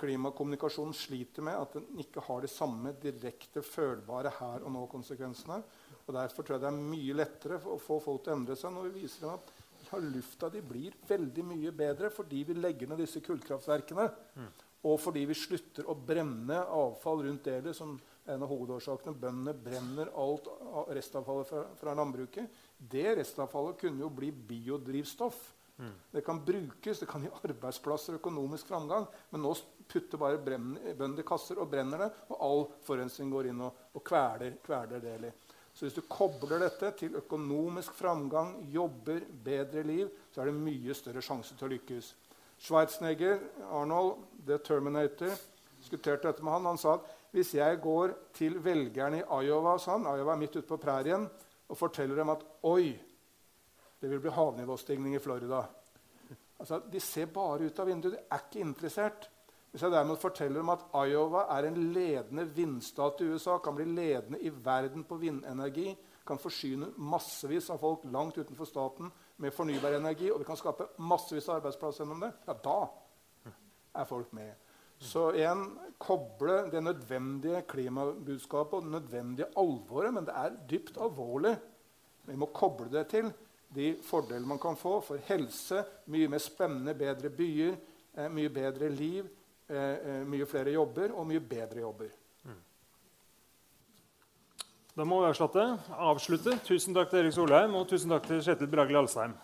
klimakommunikasjonen sliter med at den ikke har de samme direkte følbare her og nå-konsekvensene. Og Derfor tror jeg det er mye lettere å få folk til å endre seg når vi viser dem at ja, lufta de blir veldig mye bedre fordi vi legger ned disse kullkraftverkene. Mm. Og fordi vi slutter å brenne avfall rundt delet, som en av hovedårsakene. Bøndene brenner alt restavfallet fra, fra, landbruket. Det restavfallet kunne jo bli biodrivstoff. Mm. Det kan brukes, det kan gi arbeidsplasser og økonomisk framgang. Men nå putter bare bøndene i kasser og brenner det, og all forurensning går inn og, og kveler, kveler Deli. Så hvis du kobler dette til økonomisk framgang, jobber, bedre liv, så er det mye større sjanse til å lykkes. Schwarzenegger, Arnold, The Terminator, diskuterte dette med han. Han sa at hvis jeg går til velgerne i Iowa, sånn, Iowa er midt ute på prærien, og forteller dem at oi, det vil bli havnivåstigning i Florida altså, De ser bare ut av vinduet. De er ikke interessert. Hvis jeg derimot forteller om at Iowa er en ledende vindstat i USA, kan bli ledende i verden på vindenergi, kan forsyne massevis av folk langt utenfor staten med fornybar energi, og vi kan skape massevis av arbeidsplasser gjennom det, ja, da er folk med. Så igjen koble det nødvendige klimabudskapet og det nødvendige alvoret. Men det er dypt alvorlig. Vi må koble det til de fordelene man kan få for helse, mye mer spennende, bedre byer, eh, mye bedre liv, eh, eh, mye flere jobber og mye bedre jobber. Da må vi avslutte. Tusen takk til Erik Solheim og tusen takk til Kjetil Bragli Alsheim.